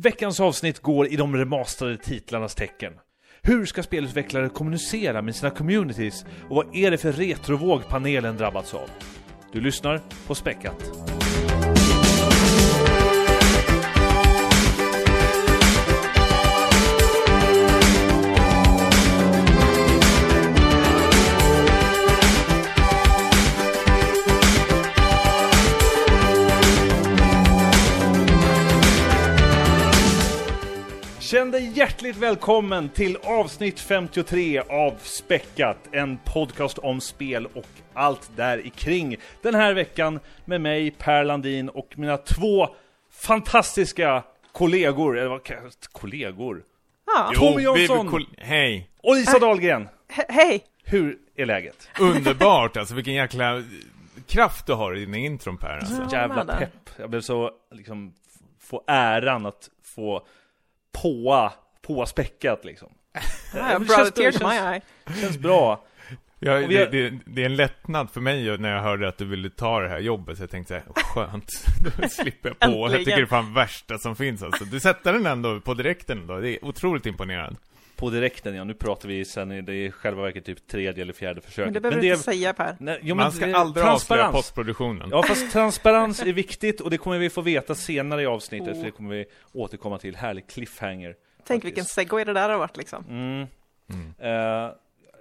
Veckans avsnitt går i de remasterade titlarnas tecken. Hur ska spelutvecklare kommunicera med sina communities och vad är det för retrovåg panelen drabbats av? Du lyssnar på Späckat. Känn dig hjärtligt välkommen till avsnitt 53 av Späckat, en podcast om spel och allt där i kring. Den här veckan med mig, Per Landin och mina två fantastiska kollegor, eller vad kallas Kollegor? Ja. Tommy kol- Hej! Och Lisa Dahlgren. He- hej! Hur är läget? Underbart alltså, vilken jäkla kraft du har i dina intron Per alltså. Ja. Jävla pepp. Jag blev så, liksom, få äran att få påa, påa späckat liksom. Ja, det känns- to känns- bra. Vi har- det, det, det är en lättnad för mig när jag hörde att du ville ta det här jobbet, så jag tänkte såhär, skönt, då slipper jag på. Jag tycker det är fan värsta som finns alltså. Du sätter den ändå på direkten då, det är otroligt imponerande. På direkten ja, nu pratar vi sen, det är i själva verket typ tredje eller fjärde försöket. Men det behöver du inte säga Per. Nej, jo, men Man ska det aldrig avslöja postproduktionen. Ja, fast transparens är viktigt och det kommer vi få veta senare i avsnittet, Oh. för det kommer vi återkomma till. Härlig cliffhanger. Tänk faktiskt. vilken segway det där har varit liksom. Mm. Mm. Eh,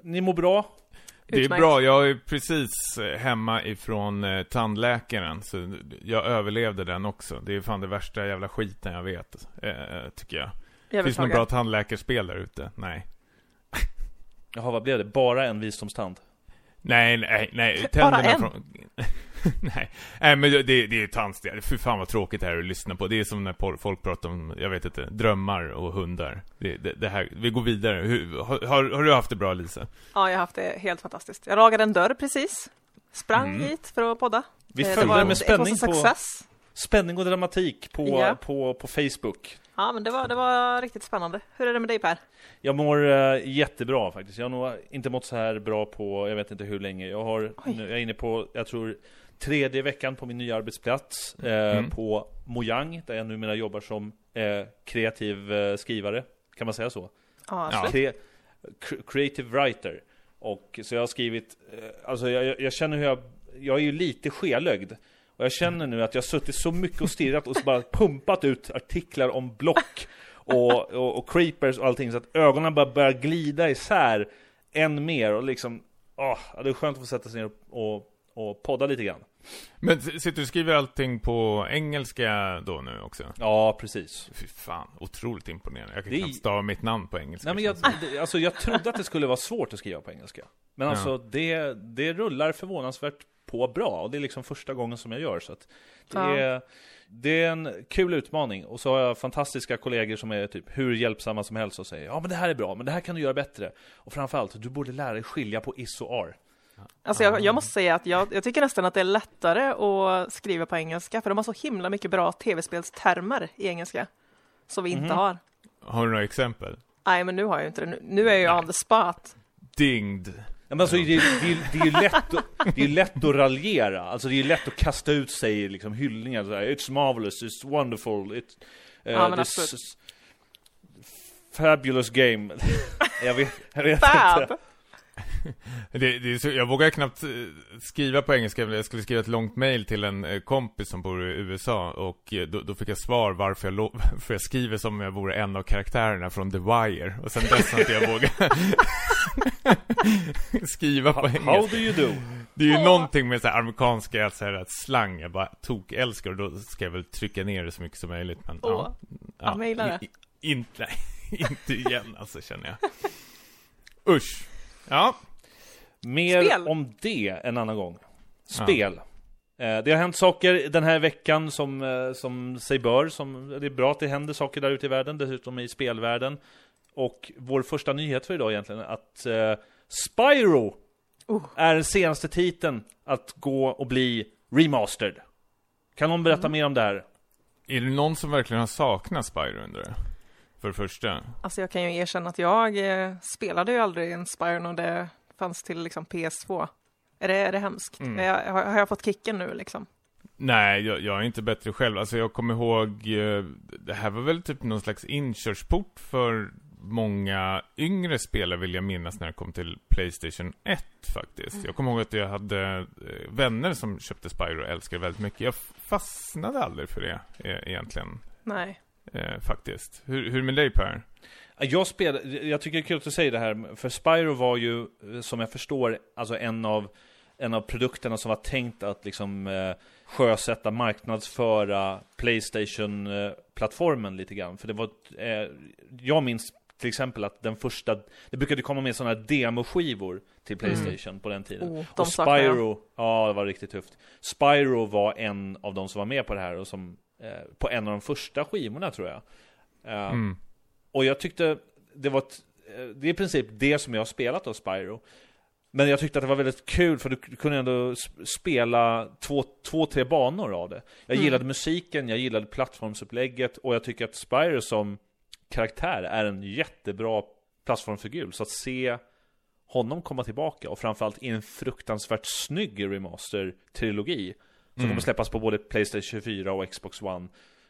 ni mår bra? Det är bra, jag är precis eh, hemma ifrån eh, tandläkaren, så jag överlevde den också. Det är fan det värsta jävla skiten jag vet, eh, tycker jag. Jag Finns det beklagar. bra tandläkarspel där ute? Nej. Jaha, vad blev det? Bara en visdomstand? Nej, nej, nej. Bara Tänderna en? från... nej. nej, men det, det är ju tandsten. Fy fan vad tråkigt det här är att lyssna på. Det är som när folk pratar om, jag vet inte, drömmar och hundar. Det, det, det här, vi går vidare. Hur, har, har, du haft det bra Lisa? Ja, jag har haft det helt fantastiskt. Jag ragade en dörr precis. Sprang Mm. hit för att podda. Vi Eh, följde med spänning på, success. spänning och dramatik på, Ja. på, på Facebook. Ja, men det var, det var riktigt spännande. Hur är det med dig Per? Jag mår eh, jättebra faktiskt. Jag har nog inte mått så här bra på, jag vet inte hur länge. Jag har, nu, jag är inne på, jag tror, tredje veckan på min nya arbetsplats. Eh, Mm. På Mojang, där jag numera jobbar som eh, kreativ eh, skrivare. Kan man säga så? Ja, Ja. cr- creative writer. Och så jag har skrivit, eh, alltså jag, jag- jag känner hur jag, jag är ju lite skelögd. Och jag känner nu att jag har suttit så mycket och stirrat och bara pumpat ut artiklar om block och, och, och creepers och allting så att ögonen bara börjar glida isär än mer och liksom, åh, ja, det är skönt att få sätta sig ner och, och, podda lite grann. Men sitter du och skriver allting på engelska då nu också? Ja, precis. Fy fan, otroligt imponerande. Jag kan Det knappt stava mitt namn på engelska. Nej, men jag, det. alltså, jag trodde att det skulle vara svårt att skriva på engelska. Men Ja. alltså, det, det rullar förvånansvärt på bra. Och det är liksom första gången som jag gör. Så att det, Ja. är, det är en kul utmaning. Och så har jag fantastiska kollegor som är typ hur hjälpsamma som helst och säger Ja men det här är bra, men det här kan du göra bättre. Och framförallt, du borde lära dig skilja på is och ar. Alltså jag, jag måste säga att jag, jag tycker nästan att det är lättare att skriva på engelska, för de har så himla mycket bra tv-spelstermer i engelska. Som vi inte Mhm. har. Har du några exempel? Nej, men nu har jag inte det. Nu, nu är jag ju on the spot. Dinged. Ja, men alltså, det, det, det är ju lätt, att- det är lätt att raljera, alltså det är lätt att kasta ut sig liksom hyllningar så här, It's marvelous, it's wonderful, it's, uh, Ja, men this absolut. fabulous game. Jag vet, jag vet Fab! inte Det, det är så, jag vågar knappt eh, skriva på engelska, jag skulle skriva ett långt mail till en eh, kompis som bor i USA och eh, då, då fick jag svar varför jag, lo- för jag skriver som om jag vore en av karaktärerna från The Wire och sen dess har inte jag vågat skriva på How engelska. do you do? Det är ju Åh. någonting med så här amerikanska så här, att slang, jag bara tok älskar och då ska jag väl trycka ner det så mycket som möjligt men Åh. Jag mailar det. i- i- Inte, inte igen alltså känner jag. Usch. Ja, Mer Spel. om det en annan gång Spel eh, Det har hänt saker den här veckan som, eh, som sig bör som, Det är bra att det händer saker där ute i världen Dessutom i spelvärlden Och vår första nyhet för idag egentligen är att eh, Spyro Oh. Är den senaste titeln att gå och bli remastered Kan någon berätta Mm. mer om det här? Är det någon som verkligen har saknat Spyro undrar jag? För det första. Alltså jag kan ju erkänna att jag eh, spelade ju aldrig en Spyro när det fanns till liksom PS2. Är det, är det hemskt? Mm. Jag, har, har jag fått kicken nu liksom? Nej, jag, jag, är inte bättre själv. Alltså jag kommer ihåg, eh, det här var väl typ någon slags inkörsport för många yngre spelare vill jag minnas när det kom till Playstation 1 faktiskt. Jag kommer ihåg att jag hade eh, vänner som köpte Spyro och älskade väldigt mycket. Jag fastnade aldrig för det e egentligen. Nej. Eh, faktiskt. Hur, hur med dig Per? Jag spelar, jag tycker det är kul att du säger det här, för Spyro var ju, som jag förstår, alltså en av, en av produkterna som var tänkt att liksom eh, sjösätta, marknadsföra Playstation-plattformen lite grann. För det var, eh, jag minns till exempel att den första, det brukade komma med sådana här demoskivor till mm. Playstation mm. på den tiden. Oh, och Spyro, ja det var riktigt tufft. Spyro var en av de som var med på det här och som, eh, på en av de första skivorna tror jag. Uh, mm. Och jag tyckte det var ett, eh, det är i princip det som jag har spelat av Spyro. Men jag tyckte att det var väldigt kul för du kunde ändå spela två, två tre banor av det. Jag mm. gillade musiken, jag gillade plattformsupplägget och jag tycker att Spyro som karaktär är en jättebra plattformfigur. Så att se honom komma tillbaka och framförallt i en fruktansvärt snygg remaster-trilogi som mm. kommer släppas på både Playstation 4 och Xbox One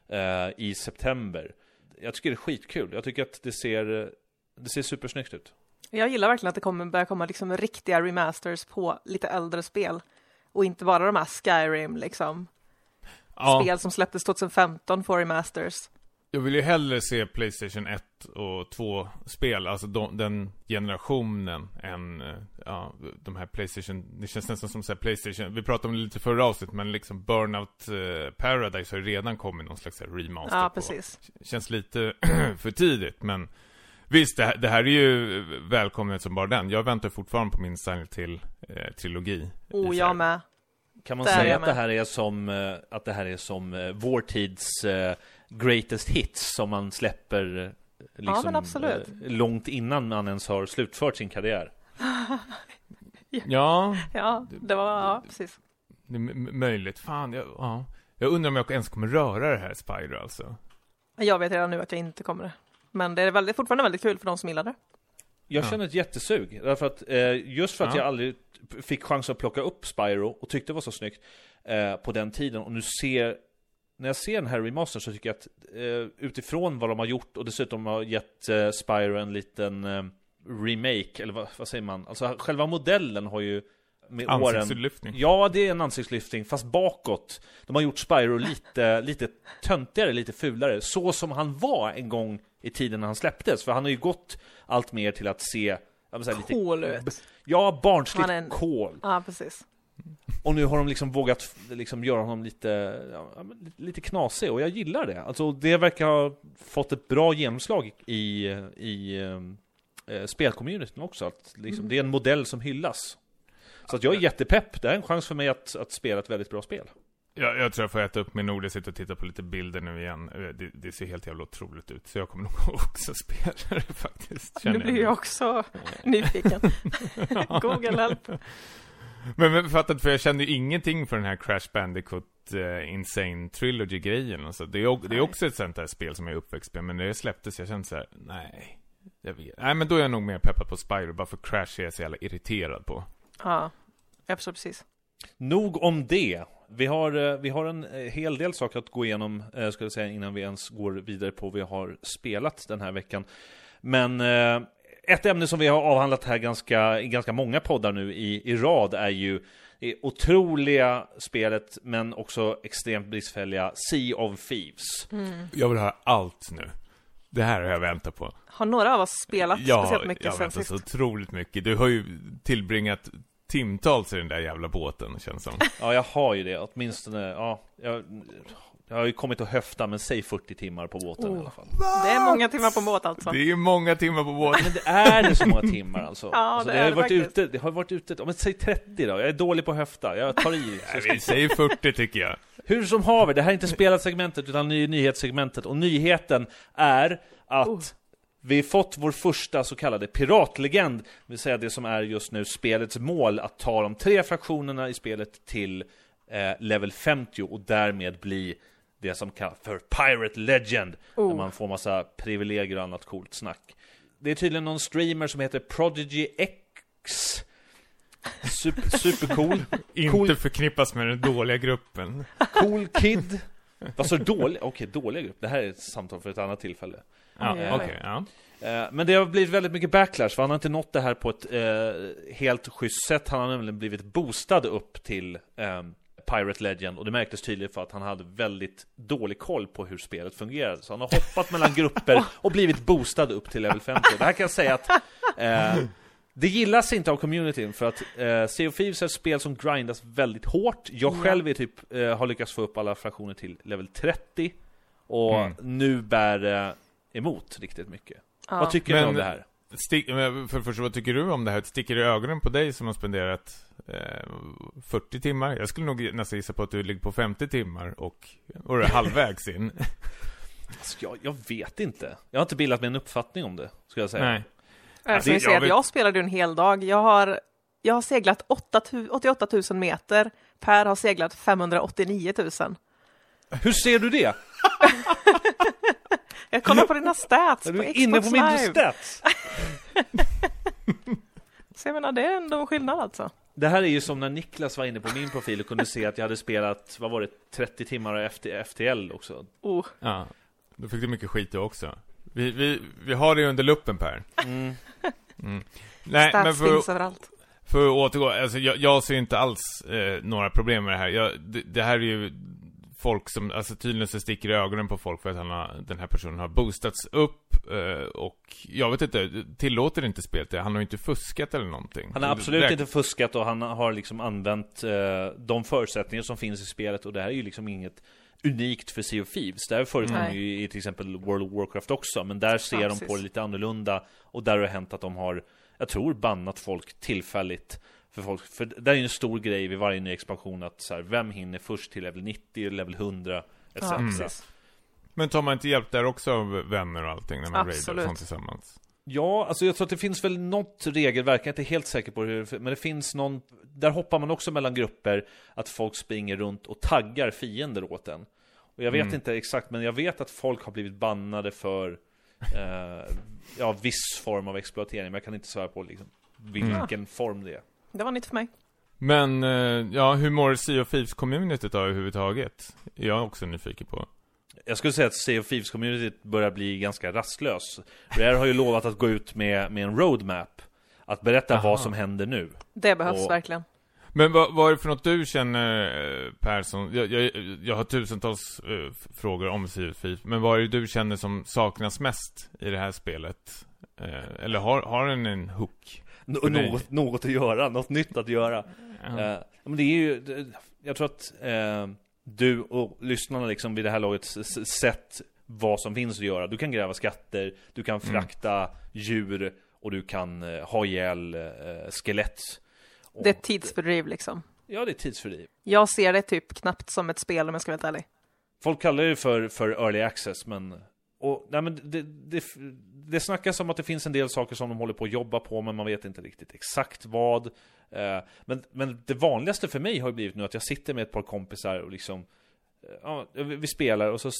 eh, i september. Jag tycker det är skitkul. Jag tycker att det ser, det ser supersnyggt ut. Jag gillar verkligen att det kommer börja komma liksom riktiga remasters på lite äldre spel och inte bara de här Skyrim liksom. Ja. Spel som släpptes 2015 får remasters. Jag vill ju hellre se Playstation 1 och 2-spel, alltså de, den generationen, än eh, ja, de här Playstation, det känns nästan som så Playstation, vi pratade om det lite förra avsnittet, men liksom Burnout eh, Paradise har ju redan kommit någon slags remaster Ja, precis. På. Känns lite för tidigt, men visst, det här, det här är ju välkommet som bara den. Jag väntar fortfarande på min Silent Hill-trilogi. Eh, oh, jag med. Kan man Där säga att det här är som, eh, att det här är som eh, vår tids eh, greatest hits som man släpper liksom, ja, eh, långt innan man ens har slutfört sin karriär. ja. Ja, det var, ja, precis. Det är möjligt. Fan, jag, ja. Jag undrar om jag ens kommer röra det här Spyro alltså. Jag vet redan nu att jag inte kommer det. Men det är väldigt, fortfarande väldigt kul för de som gillar det. Jag känner ett jättesug, därför att eh, just för att ja. jag aldrig fick chans att plocka upp Spyro och tyckte det var så snyggt eh, på den tiden och nu ser när jag ser den här remastern så tycker jag att eh, utifrån vad de har gjort och dessutom har gett eh, Spyro en liten eh, remake, eller vad, vad, säger man? Alltså själva modellen har ju med ansiktslyftning. åren Ja, det är en ansiktslyftning, fast bakåt. De har gjort Spyro lite, lite töntigare, lite fulare. Så som han var en gång i tiden när han släpptes. För han har ju gått allt mer till att se säga, Cool ut. Ja, barnsligt en... cool. Ja, precis och nu har de liksom vågat liksom göra honom lite, ja, lite knasig och jag gillar det. Alltså det verkar ha fått ett bra genomslag i, i äh, spelcommunityn också. Att liksom, mm. Det är en modell som hyllas. Så att jag är jättepepp. Det är en chans för mig att, att spela ett väldigt bra spel. Jag, jag tror jag får äta upp min ord och sitta och titta på lite bilder nu igen. Eh, det, det, ser helt jävla otroligt ut. Så jag kommer nog också spela det faktiskt. Nu blir jag också nyfiken. Google help. Men, men fattat, för jag kände ju ingenting för den här Crash Bandicoot uh, Insane Trilogy-grejen. Alltså, det, är, det är också ett sånt där spel som jag är uppväxt med, men när det släpptes, jag kände så här, nej. Jag vet. Nej, men då är jag nog mer peppad på Spyro, bara för Crash är jag så jävla irriterad på. Ja, jag förstår precis. Nog om det. Vi har, eh, vi har en eh, hel del saker att gå igenom, skulle jag säga, innan vi ens går vidare på vad vi har spelat den här veckan. Men ett ämne som vi har avhandlat här ganska, i ganska många poddar nu i, i rad är ju det otroliga spelet, men också extremt bristfälliga Sea of Thieves. Mm. Jag vill höra allt nu. Det här har jag väntat på. Har några av oss spelat ja, speciellt mycket sen sist? Ja, så otroligt mycket. Du har ju tillbringat timtals i den där jävla båten, känns som. ja, jag har ju det. Åtminstone, ja. Jag jag har ju kommit att höfta, men säg 40 timmar på båten oh. i alla fall. Det är många timmar på båt alltså. Det är många timmar på båt. Men det är det så många timmar alltså. ja, alltså, det, det, har det varit ute, det har varit ute, men säg 30 då. Jag är dålig på att höfta, jag tar i. vi säger 40 tycker jag. Hur som haver, det här är inte spelat segmentet utan ny nyhetssegmentet. Och nyheten är att oh. Vi har fått vår första så kallade piratlegend, det vill säga det som är just nu spelets mål, att ta de tre fraktionerna i spelet till eh, level 50 och därmed bli det som kallas för Pirate Legend. Oh. Där man får massa privilegier och annat coolt snack. Det är tydligen någon streamer som heter Prodigy X Super, supercool. Inte Cool. förknippas med den dåliga gruppen. Cool kid. Vad sa du? Dålig? Okej, dåliga grupp. Det här är ett samtal för ett annat tillfälle. Ja, okej, oj. ja. Eh, Men det har blivit väldigt mycket backlash, för han har inte nått det här på ett eh, helt schysst sätt. Han har nämligen blivit boostad upp till eh, Pirate Legend, och det märktes tydligt för att han hade väldigt dålig koll på hur spelet fungerade. Så han har hoppat mellan grupper och blivit boostad upp till level 50. Det här kan jag säga att eh, det gillas inte av communityn för att eh, Sea of Thieves är ett spel som grindas väldigt hårt. Jag Ja. själv är typ, eh, har lyckats få upp alla fraktioner till level 30 och Mm. nu bär det emot riktigt mycket. Ja. Vad tycker Men- om det här? Stick, för det första, vad tycker du om det här? Sticker det i ögonen på dig som har spenderat eh, 40 timmar? Jag skulle nog nästan gissa på att du ligger på 50 timmar och, och är halvvägs in. Alltså, jag, jag vet inte. Jag har inte bildat mig en uppfattning om det, ska jag säga. Nej. Det- jag, jag vet- jag spelade en hel dag. Jag har, jag har seglat 8 tu- 88 000 meter. Per har seglat 589 000. Hur ser du det? Jag kollar på dina stats Är på du Xbox inne på min Live. stats? Så jag menar, det är ändå en skillnad alltså. Det här är ju som när Niklas var inne på min profil och kunde se att jag hade spelat, vad var det, 30 timmar av FT, FTL också. Oh, Ja. Då fick du mycket skit du också. Vi, vi, vi har det under luppen Per. Mm. Mm. Nej, men stats för, finns överallt. för att återgå, alltså jag, jag ser inte alls eh, några problem med det här. Jag, det, det här är ju folk som, alltså tydligen så sticker i ögonen på folk för att han har, den här personen har boostats upp eh, och jag vet inte, tillåter inte spelet det? Han har ju inte fuskat eller någonting. Han har absolut Räk- inte fuskat och han har liksom använt eh, de förutsättningar som finns i spelet och det här är ju liksom inget unikt för Sea of Thieves. Det här förekommer ju i till exempel World of Warcraft också, men där ser Ja, de på det lite annorlunda och där har det hänt att de har, jag tror, bannat folk tillfälligt för folk, för det är ju en stor grej vid varje ny expansion att så här, vem hinner först till level 90, level 100 etc. Ja, Mm. Men tar man inte hjälp där också av vänner och allting när man raidar och sånt tillsammans? Ja, alltså jag tror att det finns väl något regelverk, jag är inte helt säker på hur, men det finns någon, där hoppar man också mellan grupper, att folk springer runt och taggar fiender åt en. Och jag vet Mm. inte exakt, men jag vet att folk har blivit bannade för, eh, ja, viss form av exploatering, men jag kan inte svära på liksom, vilken form det är. Det var nytt för mig. Men, eh, ja, hur mår Sea of Thieves-communityt då överhuvudtaget? Är jag också nyfiken på. Jag skulle säga att Sea of Thieves-communityt börjar bli ganska rastlös. Rare har ju lovat att gå ut med, med en roadmap, att berätta Aha. vad som händer nu. Det behövs Och- verkligen. Men vad, vad är det för något du känner, eh, Persson? Jag, jag, jag har tusentals f- frågor om Sea of Thieves, men vad är det du känner som saknas mest i det här spelet? Eh, eller har, har den en hook? Nå- något, något att göra, något nytt att göra. Ja. Eh, men det är ju, jag tror att eh, du och lyssnarna liksom vid det här laget s- s- sett vad som finns att göra. Du kan gräva skatter, du kan frakta djur och du kan eh, ha ihjäl eh, skelett. Och, Det är ett tidsfördriv liksom. Ja, det är tidsfördriv. Jag ser det typ knappt som ett spel om jag ska vara helt ärlig. Folk kallar det för, för early access, men... Och, nej, men det, det, det snackas om att det finns en del saker som de håller på att jobba på, men man vet inte riktigt exakt vad. Eh, men, men det vanligaste för mig har ju blivit nu att jag sitter med ett par kompisar och liksom... eh, Ja, vi spelar och så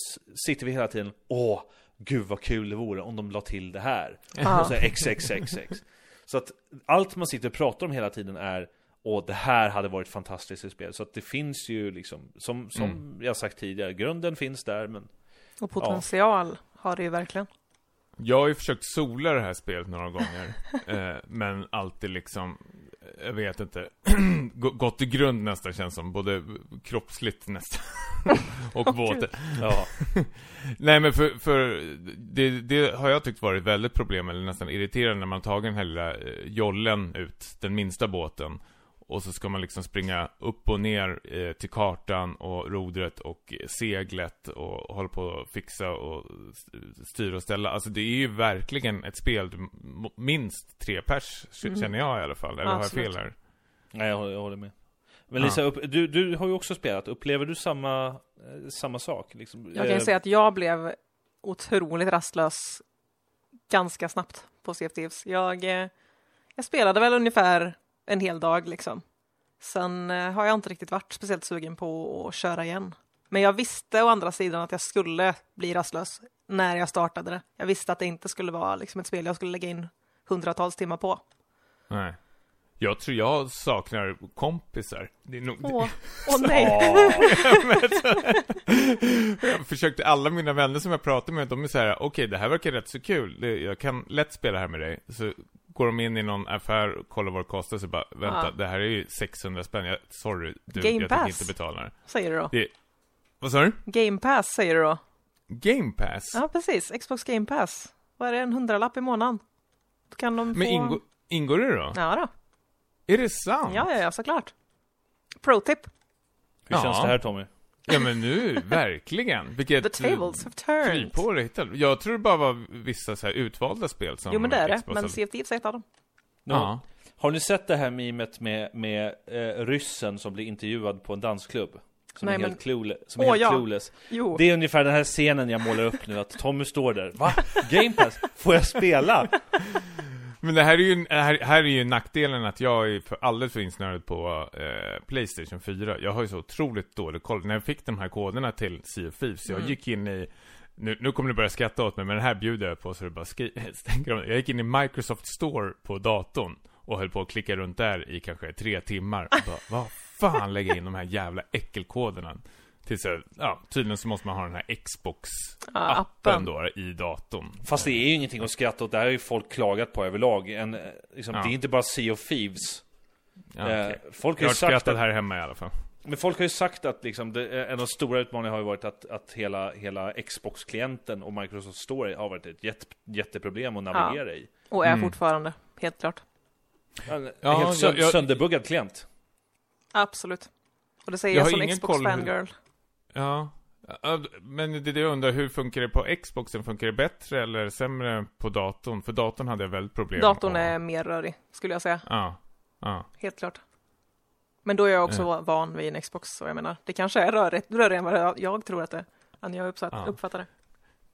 sitter vi hela tiden Åh, gud vad kul det vore om de la till det här. Ja. Och så XXXX. Så att allt man sitter och pratar om hela tiden är Åh, det här hade varit fantastiskt i spel. Så att det finns ju liksom, som, som Mm. jag sagt tidigare, grunden finns där men Och potential har det ju verkligen. Jag har ju försökt sola det här spelet några gånger, eh, men alltid liksom, jag vet inte, gå- gått i grund nästan känns som, både kroppsligt nästan, och Åh, båten. ja. Nej men för, för det, det har jag tyckt varit väldigt problem, eller nästan irriterande när man tagit den här lilla eh, jollen ut, den minsta båten. Och så ska man liksom springa upp och ner eh, till kartan och rodret och seglet och hålla på att fixa och styra och ställa. Alltså det är ju verkligen ett spel, minst tre pers Mm. känner jag i alla fall. Eller har jag Absolut. fel här? Nej, jag håller, jag håller med. Men Ja. Lisa, upp, du, du har ju också spelat. Upplever du samma, eh, samma sak? Liksom? Jag kan ju Eh, säga att jag blev otroligt rastlös ganska snabbt på Thieves. Jag, eh, jag spelade väl ungefär en hel dag liksom. Sen eh, har jag inte riktigt varit speciellt sugen på att köra igen. Men jag visste å andra sidan att jag skulle bli rastlös när jag startade det. Jag visste att det inte skulle vara liksom ett spel jag skulle lägga in hundratals timmar på. Nej. Jag tror jag saknar kompisar. Det är nog... Åh, åh nej. jag försökte, alla mina vänner som jag pratar med, de är så här: okej det här verkar rätt så kul, jag kan lätt spela här med dig. Så går de in i någon affär och kollar vad det kostar, så bara, vänta, Ja. det här är ju 600 spänn, jag, sorry, du, Game jag Pass. tänker inte betala det. Säger du då. det. Vad sa du? Game Pass säger du då. Game Pass? Ja, precis. Xbox Game Pass. Vad är det, en hundralapp i månaden? Då kan de få... Men ingår, ingår det då? Ja då. Är det sant? Ja, ja, ja, såklart. Pro-tip. Hur Ja. känns det här Tommy? Ja men nu, verkligen. Vilket The tables have turned. kryphål. Jag tror det bara var vissa så här utvalda spel som Jo, men det är det. Men Sea of Thieves är ett av dem. Nu, Ja. Har ni sett det här memet med, med eh, ryssen som blir intervjuad på en dansklubb? Som Nej, är helt, men- clueless, som är Åh, helt ja. clueless. Jo. Det är ungefär den här scenen jag målar upp nu, att Tommy står där. Va? Game Pass? Får jag spela? Men det här är ju, här, här är ju nackdelen att jag är alldeles för insnöad på eh, Playstation 4. Jag har ju så otroligt dålig koll. När jag fick de här koderna till Sea of Thieves, jag Mm. gick in i nu, nu kommer ni börja skratta åt mig, men det här bjuder jag på så det bara stänker om. Jag gick in i Microsoft Store på datorn och höll på att klicka runt där i kanske tre timmar. Och bara, vad fan lägger jag in de här jävla äckelkoderna? Tills jag, ja, tydligen så måste man ha den här Xbox-appen Ja, appen. då i datorn. Fast det är ju ingenting att skratta åt, det här har ju folk klagat på överlag. En, eh, liksom, Ja. Det är inte bara Sea of Thieves. Ja. Eh, folk har Jag har sagt skrattat att, här hemma i alla fall. men folk har ju sagt att liksom, det, en av de stora utmaningarna har ju varit att, att hela, hela Xbox-klienten och Microsoft Store har varit ett jätte, jätteproblem att navigera i. Och är Mm. fortfarande, helt klart. En Ja, helt sö- jag- jag- sönderbuggad klient. Absolut. Och det säger Jag jag, som Xbox koll hur- fangirl. Ja. Ja, Men det är det jag undrar, hur funkar det på Xboxen? Funkar det bättre eller sämre på datorn? För datorn hade jag väldigt problem Datorn och- är mer rörig, skulle jag säga. Ja. Ja. Helt klart. Men då är jag också van vid en Xbox, så jag menar, det kanske är rörigt, rörigare än vad jag, tror att det än jag uppsatt, Ja. uppfattar det.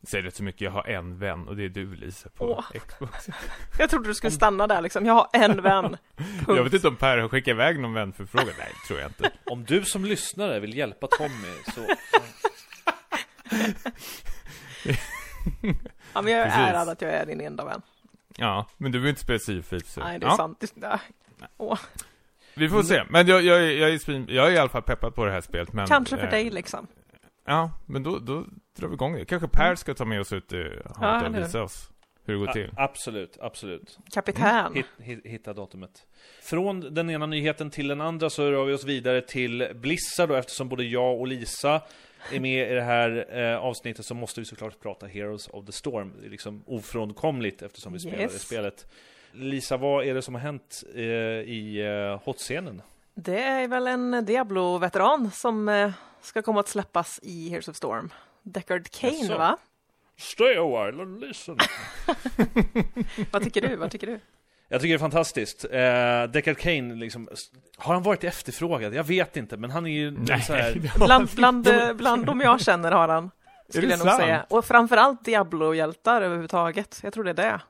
Säger rätt så mycket, jag har en vän och det är du Lisa på Åh. Xbox. Jag trodde du skulle stanna där liksom, jag har en vän. Punkt. Jag vet inte om Per har skickat iväg någon vän för frågan. Nej, tror jag inte. Om du som lyssnare vill hjälpa Tommy så... Ja, men jag är Precis. ärad att jag är din enda vän. Ja, men du vill inte spela Sea of Thieves, så- Nej, det är ja, sant. Det. Åh, Vi får se. Men jag, jag, är- jag, är jag är i alla fall peppad på det här spelet. Men, kanske för eh, dig liksom. Ja, men då, då drar vi igång det. Kanske Per ska ta med oss ut och visa oss hur det går till. A- absolut, absolut. Kapitän. Hit, hit, hitta datumet. Från den ena nyheten till den andra så rör vi oss vidare till Blizzard då, eftersom både jag och Lisa är med i det här eh, avsnittet så måste vi såklart prata Heroes of the Storm. Det är liksom ofrånkomligt eftersom vi spelar Yes. det spelet. Lisa, vad är det som har hänt eh, i eh, hotscenen? Det är väl en Diablo-veteran som eh, ska komma att släppas i Heroes of Storm. Deckard Kane, Jaså? va? Stay a while and listen. Vad tycker du? Vad tycker du? Jag tycker det är fantastiskt. Eh, Deckard Kane, liksom, har han varit efterfrågad? Jag vet inte, men han är ju en så här... Bland, bland, eh, bland de jag känner har han. Skulle jag nog sant? säga. Och framförallt Diablo-hjältar överhuvudtaget. Jag tror det är det.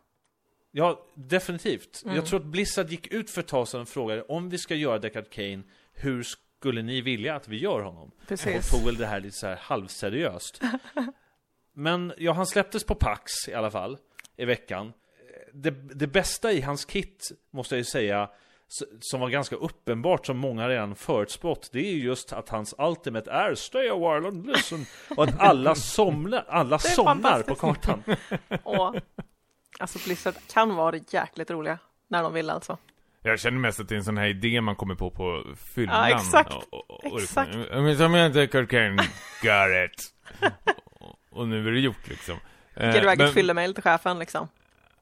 Ja, definitivt. Mm. Jag tror att Blizzard gick ut för ett tag sedan och frågade om vi ska göra Deckard Kane, hur skulle ni vilja att vi gör honom? Precis. Och tog väl det här lite så här halvseriöst. Men ja, han släpptes på Pax i alla fall, i veckan. Det, det bästa i hans kit, måste jag ju säga, som var ganska uppenbart, som många redan förutspått, det är ju just att hans ultimate är Stay a while and listen. Och att alla somnar, alla somnar på kartan. Och, alltså Blizzard kan vara jäkligt roliga. När de vill alltså. Jag känner mest att det är en sån här idé man kommer på på fyllan. Ja, exakt. Och, och, och, Exakt. Liksom, men som jag inte Kurt Kane, got it. och, och nu är det gjort liksom. Eh, iväg men- ett fyllemail till chefen liksom.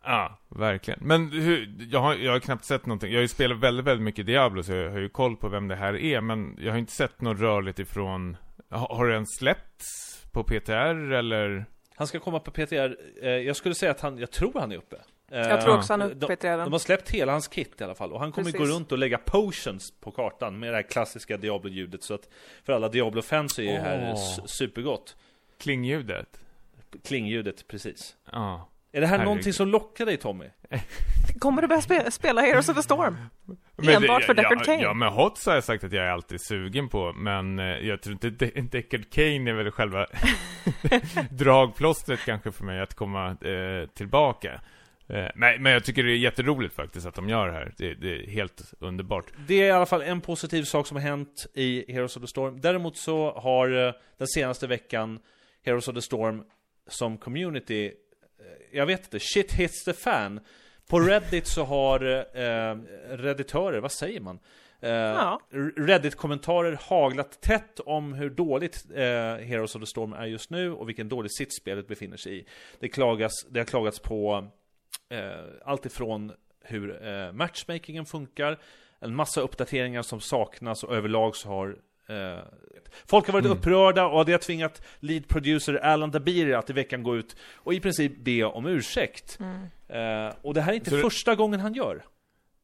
Ja, verkligen. Men hur, jag, har, jag har knappt sett någonting. Jag har ju spelat väldigt, väldigt mycket Diablo, så jag har ju koll på vem det här är, men jag har inte sett något rörligt ifrån... Har, har den släppts på PTR, eller? Han ska komma på PTR, eh, jag skulle säga att han, jag tror han är uppe. Eh, Jag tror också han är uppe de, på PTR. de har släppt hela hans kit i alla fall, och han kommer gå Precis. runt och lägga potions på kartan med det här klassiska Diablo-ljudet, så att för alla Diablo-fans är ju det här supergott. Klingljudet? Klingljudet, precis. Ja. Är det här Herregud. någonting som lockar dig Tommy? Kommer du börja spe, spela Heroes of the Storm? Men Enbart det- för Deckard ja, Kane? Ja, men HOTS har jag sagt att jag är alltid sugen på, men eh, jag tror inte De- Deckard Kane är väl själva dragplåstret kanske för mig att komma eh, tillbaka. Eh, nej, men jag tycker det är jätteroligt faktiskt att de gör det här. Det, det, är helt underbart. Det är i alla fall en positiv sak som har hänt i Heroes of the Storm. Däremot så har eh, den senaste veckan Heroes of the Storm som community, eh, jag vet inte, shit hits the fan. På Reddit så har eh, redditörer, vad säger man? Eh, Ja. Reddit-kommentarer haglat tätt om hur dåligt eh, Heroes of the Storm är just nu och vilken dålig sits spelet befinner sig i. Det, klagas, det har klagats på eh, allt ifrån hur eh, matchmakingen funkar, en massa uppdateringar som saknas och överlag så har eh, Folk har varit Mm. upprörda och det har tvingat lead producer Alan Dabiri att i veckan gå ut och i princip be om ursäkt. Eh, och det här är inte Så det- första gången han gör.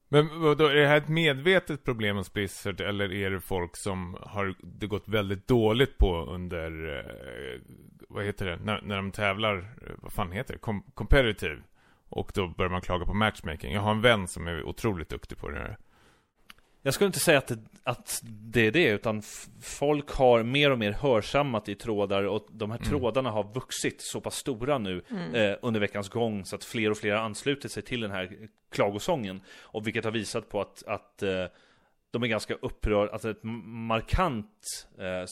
Men vadå, är det här ett medvetet problem hos Blizzard eller är det folk som har det gått väldigt dåligt på under, eh, vad heter det, när, när de tävlar, eh, vad fan heter det, Com competitive? Och då börjar man klaga på matchmaking. Jag har en vän som är otroligt duktig på det här. Jag skulle inte säga att det, att det är det, utan folk har mer och mer hörsammat i trådar och de här Mm. trådarna har vuxit så pass stora nu eh, under veckans gång så att fler och fler har anslutit sig till den här klagosången. Och vilket har visat på att, att eh, de är ganska upprörda, alltså ett markant eh,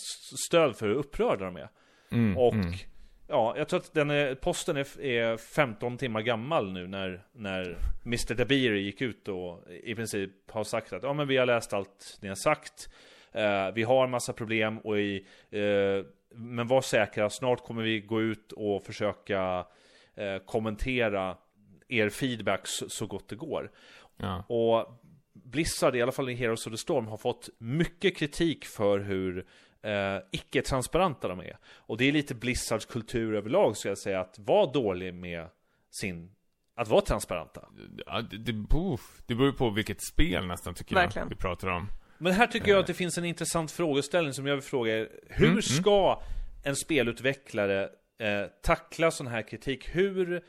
stöd för hur upprörda de är. Mm, Och mm. Ja, jag tror att den är, posten är, är 15 timmar gammal nu när, när Mr. Dabiri gick ut och i princip har sagt att ja men vi har läst allt ni har sagt. Eh, vi har en massa problem och i, eh, men var säkra, snart kommer vi gå ut och försöka eh, kommentera er feedback så, så gott det går. Ja. Och Blizzard, i alla fall i Heroes of the Storm, har fått mycket kritik för hur eh, icke-transparenta de är. Och det är lite Blizzards kultur överlag, ska jag säga, att vara dålig med sin... Att vara transparenta. Ja, det, det, det beror ju på vilket spel nästan tycker Verkligen. jag vi pratar om. Men här tycker jag att det finns en intressant frågeställning som jag vill fråga er. Hur Mm, mm. ska en spelutvecklare eh, tackla sån här kritik? Hur,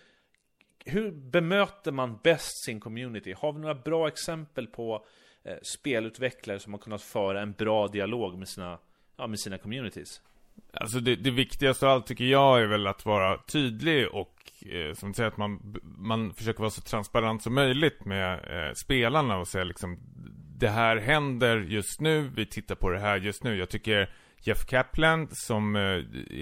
hur bemöter man bäst sin community? Har vi några bra exempel på eh, spelutvecklare som har kunnat föra en bra dialog med sina, ja, med sina communities? Alltså det, det viktigaste av allt tycker jag är väl att vara tydlig och eh, som du säger att man, man försöker vara så transparent som möjligt med eh, spelarna och säga liksom Det här händer just nu, vi tittar på det här just nu. Jag tycker Jeff Kaplan som eh,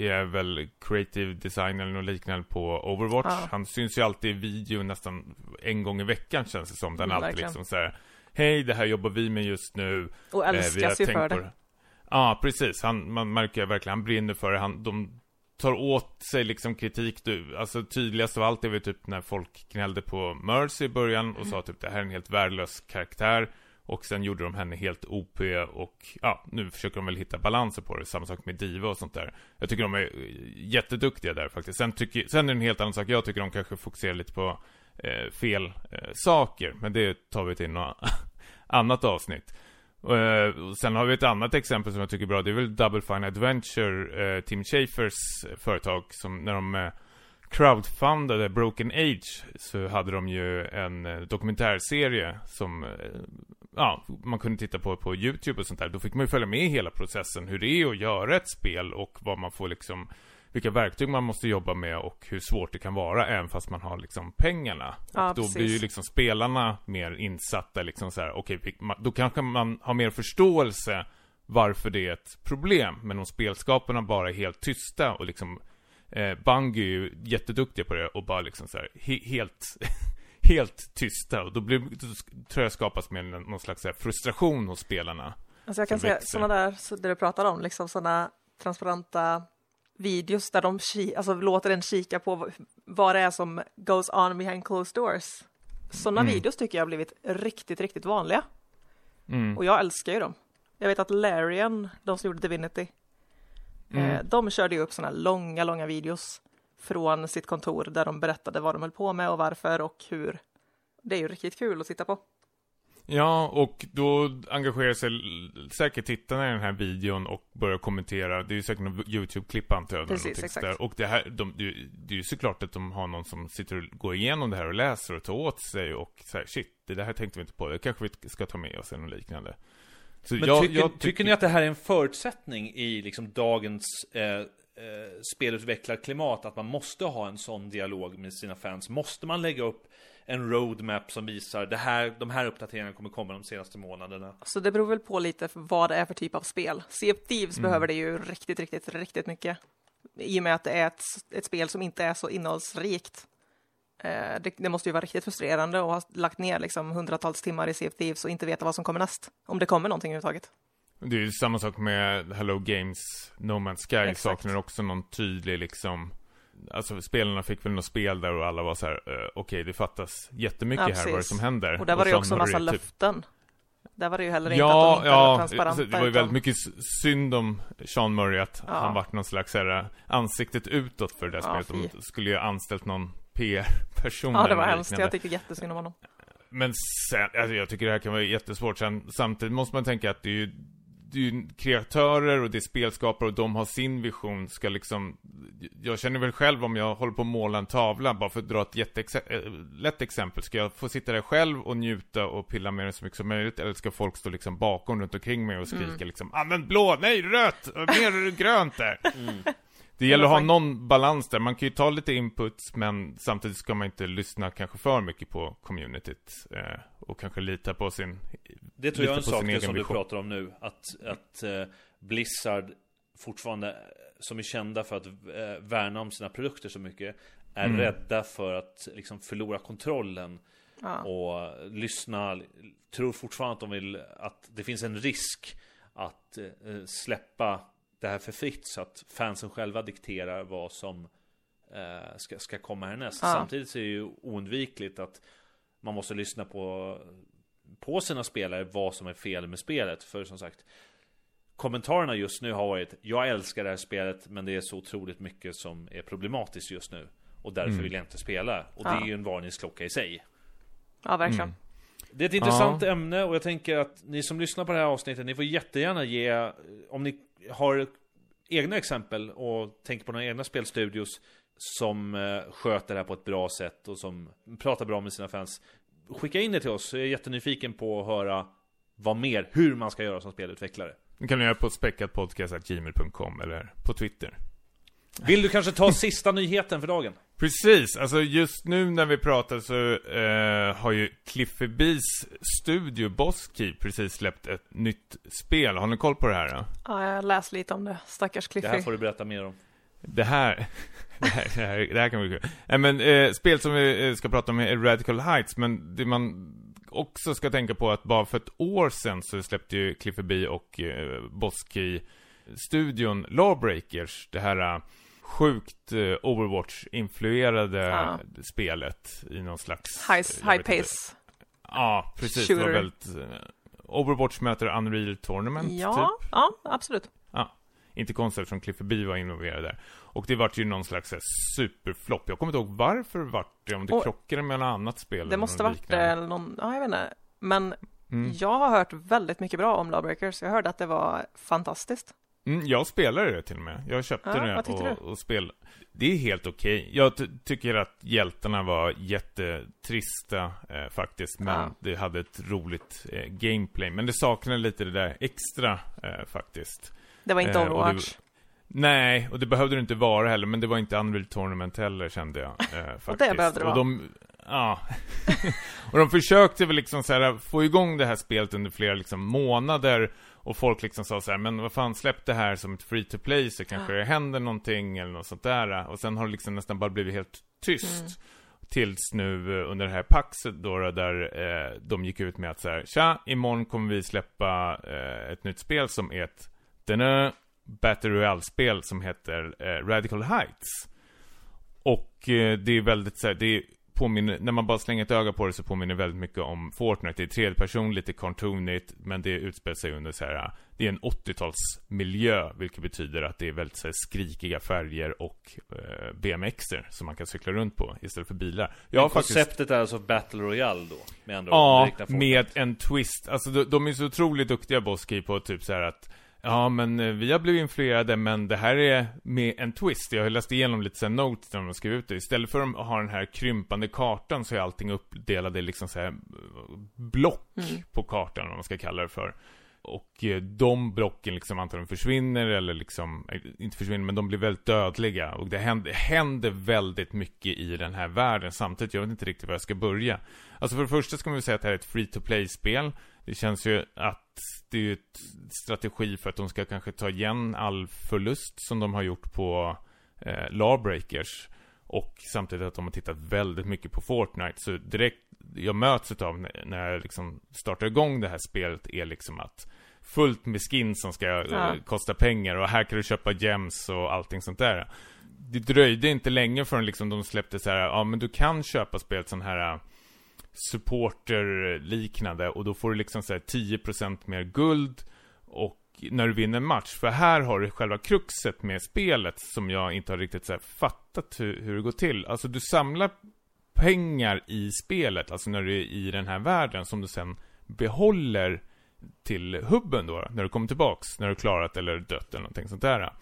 är väl creative designer eller något liknande på Overwatch. Ja. Han syns ju alltid i video nästan en gång i veckan känns det som. Den Mm, alltid verkligen. liksom så här. Hej, det här jobbar vi med just nu. Och Eh, älskas ju tänkt för på det. Ja, precis. Han, man märker ju verkligen, han brinner för det. Han, de tar åt sig liksom kritik. Du, alltså tydligast av allt är väl typ när folk gnällde på Mercy i början och sa typ det här är en helt värdelös karaktär. Och sen gjorde de henne helt OP och ja, nu försöker de väl hitta balanser på det. Samma sak med Diva och sånt där. Jag tycker de är eh, jätteduktiga där faktiskt. Sen, tycker, sen är det en helt annan sak. Jag tycker de kanske fokuserar lite på eh, fel eh, saker. Men det tar vi till något annat avsnitt. Uh, sen har vi ett annat exempel som jag tycker är bra. Det är väl Double Fine Adventure, uh, Tim Schafers företag, som när de uh, crowdfundade Broken Age så hade de ju en uh, dokumentärserie som ja, man kunde titta på på YouTube och sånt där. Då fick man ju följa med i hela processen, hur det är att göra ett spel och vad man får liksom vilka verktyg man måste jobba med och hur svårt det kan vara även fast man har liksom pengarna. Ja, och då precis. blir ju liksom spelarna mer insatta liksom så här, okej, ma- då kanske man har mer förståelse varför det är ett problem. Men om spelskaparna bara är helt tysta och liksom eh, Bungie är ju jätteduktiga på det och bara liksom så här, he- helt helt tysta och då, blir, då tror jag skapas mer någon slags här frustration hos spelarna. Alltså jag kan växer. sådana där, så- där du pratar om, liksom sådana transparenta videos där de alltså, låter en kika på vad- vad det är som goes on behind closed doors. Sådana Mm. videos tycker jag har blivit riktigt, riktigt vanliga. Mm. Och jag älskar ju dem. Jag vet att Larian, de som gjorde Divinity, Mm. eh, de körde ju upp sådana långa, långa videos från sitt kontor där de berättade vad de höll på med och varför och hur. Det är ju riktigt kul att titta på. Ja, och då engagerar sig säkert tittarna i den här videon och börjar kommentera. Det är ju säkert någon YouTube-klipp antar jag. Precis, exakt. Där. Och det här, de, det, det är ju såklart att de har någon som sitter och går igenom det här och läser och tar åt sig och säger shit, det här tänkte vi inte på, det kanske vi ska ta med oss eller något liknande. Så Men jag- tycker, jag tycker ni att det här är en förutsättning i liksom dagens eh, eh, spelutvecklarklimat att man måste ha en sån dialog med sina fans? Måste man lägga upp en roadmap som visar det här, de här uppdateringarna kommer komma de senaste månaderna? Så det beror väl på lite vad det är för typ av spel. Sea of Thieves mm. behöver det ju riktigt, riktigt, riktigt mycket. I och med att det är ett, ett spel som inte är så innehållsrikt. Eh, det, det, måste ju vara riktigt frustrerande att ha lagt ner liksom hundratals timmar i Sea of Thieves och inte veta vad som kommer näst. Om det kommer någonting överhuvudtaget. Det är ju samma sak med Hello Games, No Man's Sky Exakt. saknar också någon tydlig liksom Alltså spelarna fick väl något spel där och alla var så här, uh, okej okay, det fattas jättemycket ja, här vad det som händer. Och där var det ju också en massa typ... löften. Där var det ju heller inte ja, att de inte ja, var transparenta. Det var ju väldigt mycket synd om Sean Murray att ja. han vart någon slags här, ansiktet utåt för det där ja, spelet. De skulle ju ha anställt någon PR-person. Ja, det var hemskt. Jag tycker jättesynd om honom. Men sen, alltså jag tycker det här kan vara jättesvårt. Sen, samtidigt måste man tänka att det är ju det är ju kreatörer och det är spelskapare och de har sin vision ska liksom Jag känner väl själv om jag håller på att måla en tavla bara för att dra ett jättelätt eh, exempel Ska jag få sitta där själv och njuta och pilla med den så mycket som möjligt Eller ska folk stå liksom bakom runt omkring mig och skrika mm. liksom Använd blå, nej rött, mer grönt där mm. Det gäller att ha någon balans där. Man kan ju ta lite input, men samtidigt ska man inte lyssna kanske för mycket på communityt. Eh, och kanske lita på sin Det tror jag är en sak det som du pratar om nu. Att, att eh, Blizzard fortfarande, som är kända för att eh, värna om sina produkter så mycket, är mm. rädda för att liksom förlora kontrollen. Ja. Och lyssna, tror fortfarande att de vill, att det finns en risk att eh, släppa det här för fritt så att fansen själva dikterar vad som eh, ska, ska komma härnäst. Ja. Samtidigt så är det ju oundvikligt att man måste lyssna på på sina spelare vad som är fel med spelet. För som sagt Kommentarerna just nu har varit Jag älskar det här spelet men det är så otroligt mycket som är problematiskt just nu. Och därför mm. vill jag inte spela. Och ja. det är ju en varningsklocka i sig. Ja, verkligen. Mm. Det är ett intressant ja. ämne och jag tänker att ni som lyssnar på det här avsnittet, ni får jättegärna ge, om ni har egna exempel och tänker på några egna spelstudios som eh, sköter det här på ett bra sätt och som pratar bra med sina fans. Skicka in det till oss, jag är jättenyfiken på att höra vad mer, hur man ska göra som spelutvecklare. Det kan du göra på späckatpodcast.gmail.com eller på Twitter. Vill du kanske ta sista nyheten för dagen? Precis, alltså just nu när vi pratar så eh, har ju Cliffy B's studio Boss precis släppt ett nytt spel. Har ni koll på det här då? Ja, jag har läst lite om det. Stackars Cliffy. Det här får du berätta mer om. Det här, det här, det här, det här kan bli kul. Nej men, eh, spel som vi eh, ska prata om är Radical Heights, men det man också ska tänka på att bara för ett år sedan så släppte ju Cliffy B och eh, Boss studion Lawbreakers, det här sjukt eh, Overwatch-influerade ja. spelet i någon slags... High, high pace. Ja, precis. Shooter. Det var väldigt... Eh, Overwatch möter Unreal Tournament, ja, typ. Ja, absolut. Ja, inte konstigt eftersom Clifford B var involverad där. Och det vart ju någon slags superflopp. Jag kommer inte ihåg varför det vart det, om det och, krockade med något annat spel. Det måste varit eller någon, ja jag vet inte. Men mm. jag har hört väldigt mycket bra om Lawbreakers. Jag hörde att det var fantastiskt. Mm, jag spelade det till och med. Jag köpte ja, det och, och spelade. Det är helt okej. Okay. Jag tycker att hjältarna var jättetrista eh, faktiskt. Men ja. det hade ett roligt eh, gameplay. Men det saknade lite det där extra eh, faktiskt. Det var inte eh, Overwatch. Nej, och det behövde det inte vara heller. Men det var inte Unreal Tournament heller kände jag. faktiskt. Eh, och det behövde det vara. De, ja. och de försökte väl liksom så här, få igång det här spelet under flera liksom, månader. Och folk liksom sa så här, men vad fan, släpp det här som ett free to play så kanske det händer någonting eller något sånt där. Och sen har det liksom nästan bara blivit helt tyst. Mm. Tills nu eh, under det här paxet då, där eh, de gick ut med att så här, tja, imorgon kommer vi släppa eh, ett nytt spel som är ett denna Battle Royale-spel som heter eh, Radical Heights. Och eh, det är väldigt så här, det är påminner, när man bara slänger ett öga på det så påminner väldigt mycket om Fortnite. Det är tredje person, lite cartoonigt, men det utspelar sig under så här, det är en 80-talsmiljö, vilket betyder att det är väldigt så här, skrikiga färger och eh, BMXer som man kan cykla runt på istället för bilar. Jag men konceptet faktiskt... är alltså Battle Royale då? Med andra ja, med en twist. Alltså de, de är så otroligt duktiga Boski på typ så här att Ja, men eh, vi har blivit influerade, men det här är med en twist. Jag har läst igenom lite sen notes när de skrev ut det. Istället för att ha den här krympande kartan så är allting uppdelade i liksom så här block mm. på kartan, vad man ska kalla det för och eh, de blocken liksom antagligen försvinner eller liksom, eh, inte försvinner men de blir väldigt dödliga. Och det händer, händer väldigt mycket i den här världen samtidigt. Jag vet inte riktigt var jag ska börja. Alltså för det första ska man väl säga att det här är ett free to play-spel. Det känns ju att det är ett strategi för att de ska kanske ta igen all förlust som de har gjort på eh, Lawbreakers. Och samtidigt att de har tittat väldigt mycket på Fortnite. Så direkt jag möts av när jag liksom startar igång det här spelet är liksom att fullt med skins som ska ja. kosta pengar och här kan du köpa gems och allting sånt där. Det dröjde inte länge förrän liksom de släppte så här, ja men du kan köpa spelet sån här supporter-liknande och då får du liksom såhär 10% mer guld och när du vinner en match. För här har du själva kruxet med spelet som jag inte har riktigt så fattat hur, hur det går till. Alltså du samlar pengar i spelet, alltså när du är i den här världen som du sen behåller till hubben då, när du kommer tillbaks, när du klarat eller dött eller någonting sånt där.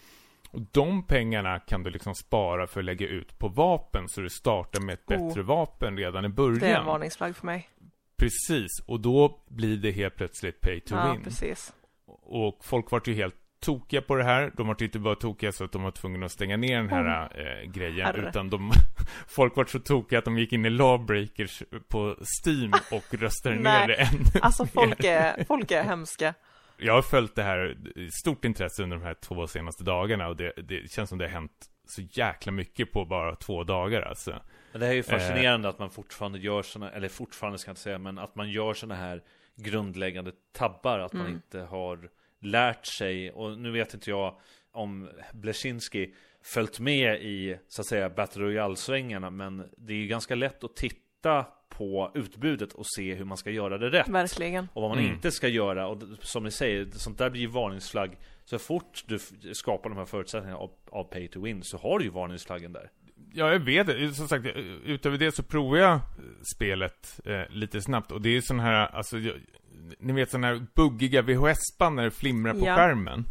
Och de pengarna kan du liksom spara för att lägga ut på vapen så du startar med ett oh. bättre vapen redan i början. Det är en varningsflagg för mig. Precis, och då blir det helt plötsligt pay to ja, win. precis. Och folk vart ju helt tokiga på det här. De var inte bara tokiga så att de var tvungna att stänga ner den här mm. äh, grejen. Herre. Utan de, folk var så tokiga att de gick in i Lawbreakers på Steam och röstade ner det ännu Alltså folk är, folk är hemska jag har följt det här i stort intresse under de här två senaste dagarna och det, det känns som det har hänt så jäkla mycket på bara två dagar alltså. Men det är ju fascinerande eh. att man fortfarande gör sådana, eller fortfarande ska jag inte säga, men att man gör sådana här grundläggande tabbar, att mm. man inte har lärt sig, och nu vet inte jag om Blesinski följt med i, så att säga, Battle Royale-svängarna, men det är ju ganska lätt att titta på utbudet och se hur man ska göra det rätt. Verkligen. Och vad man mm. inte ska göra. Och som ni säger, sånt där blir ju varningsflagg. Så fort du skapar de här förutsättningarna av, av pay to win så har du ju varningsflaggen där. Ja, jag vet Som sagt, utöver det så provar jag spelet eh, lite snabbt. Och det är sån här, alltså, jag, ni vet sådana här buggiga VHS-band när det flimrar på ja. skärmen.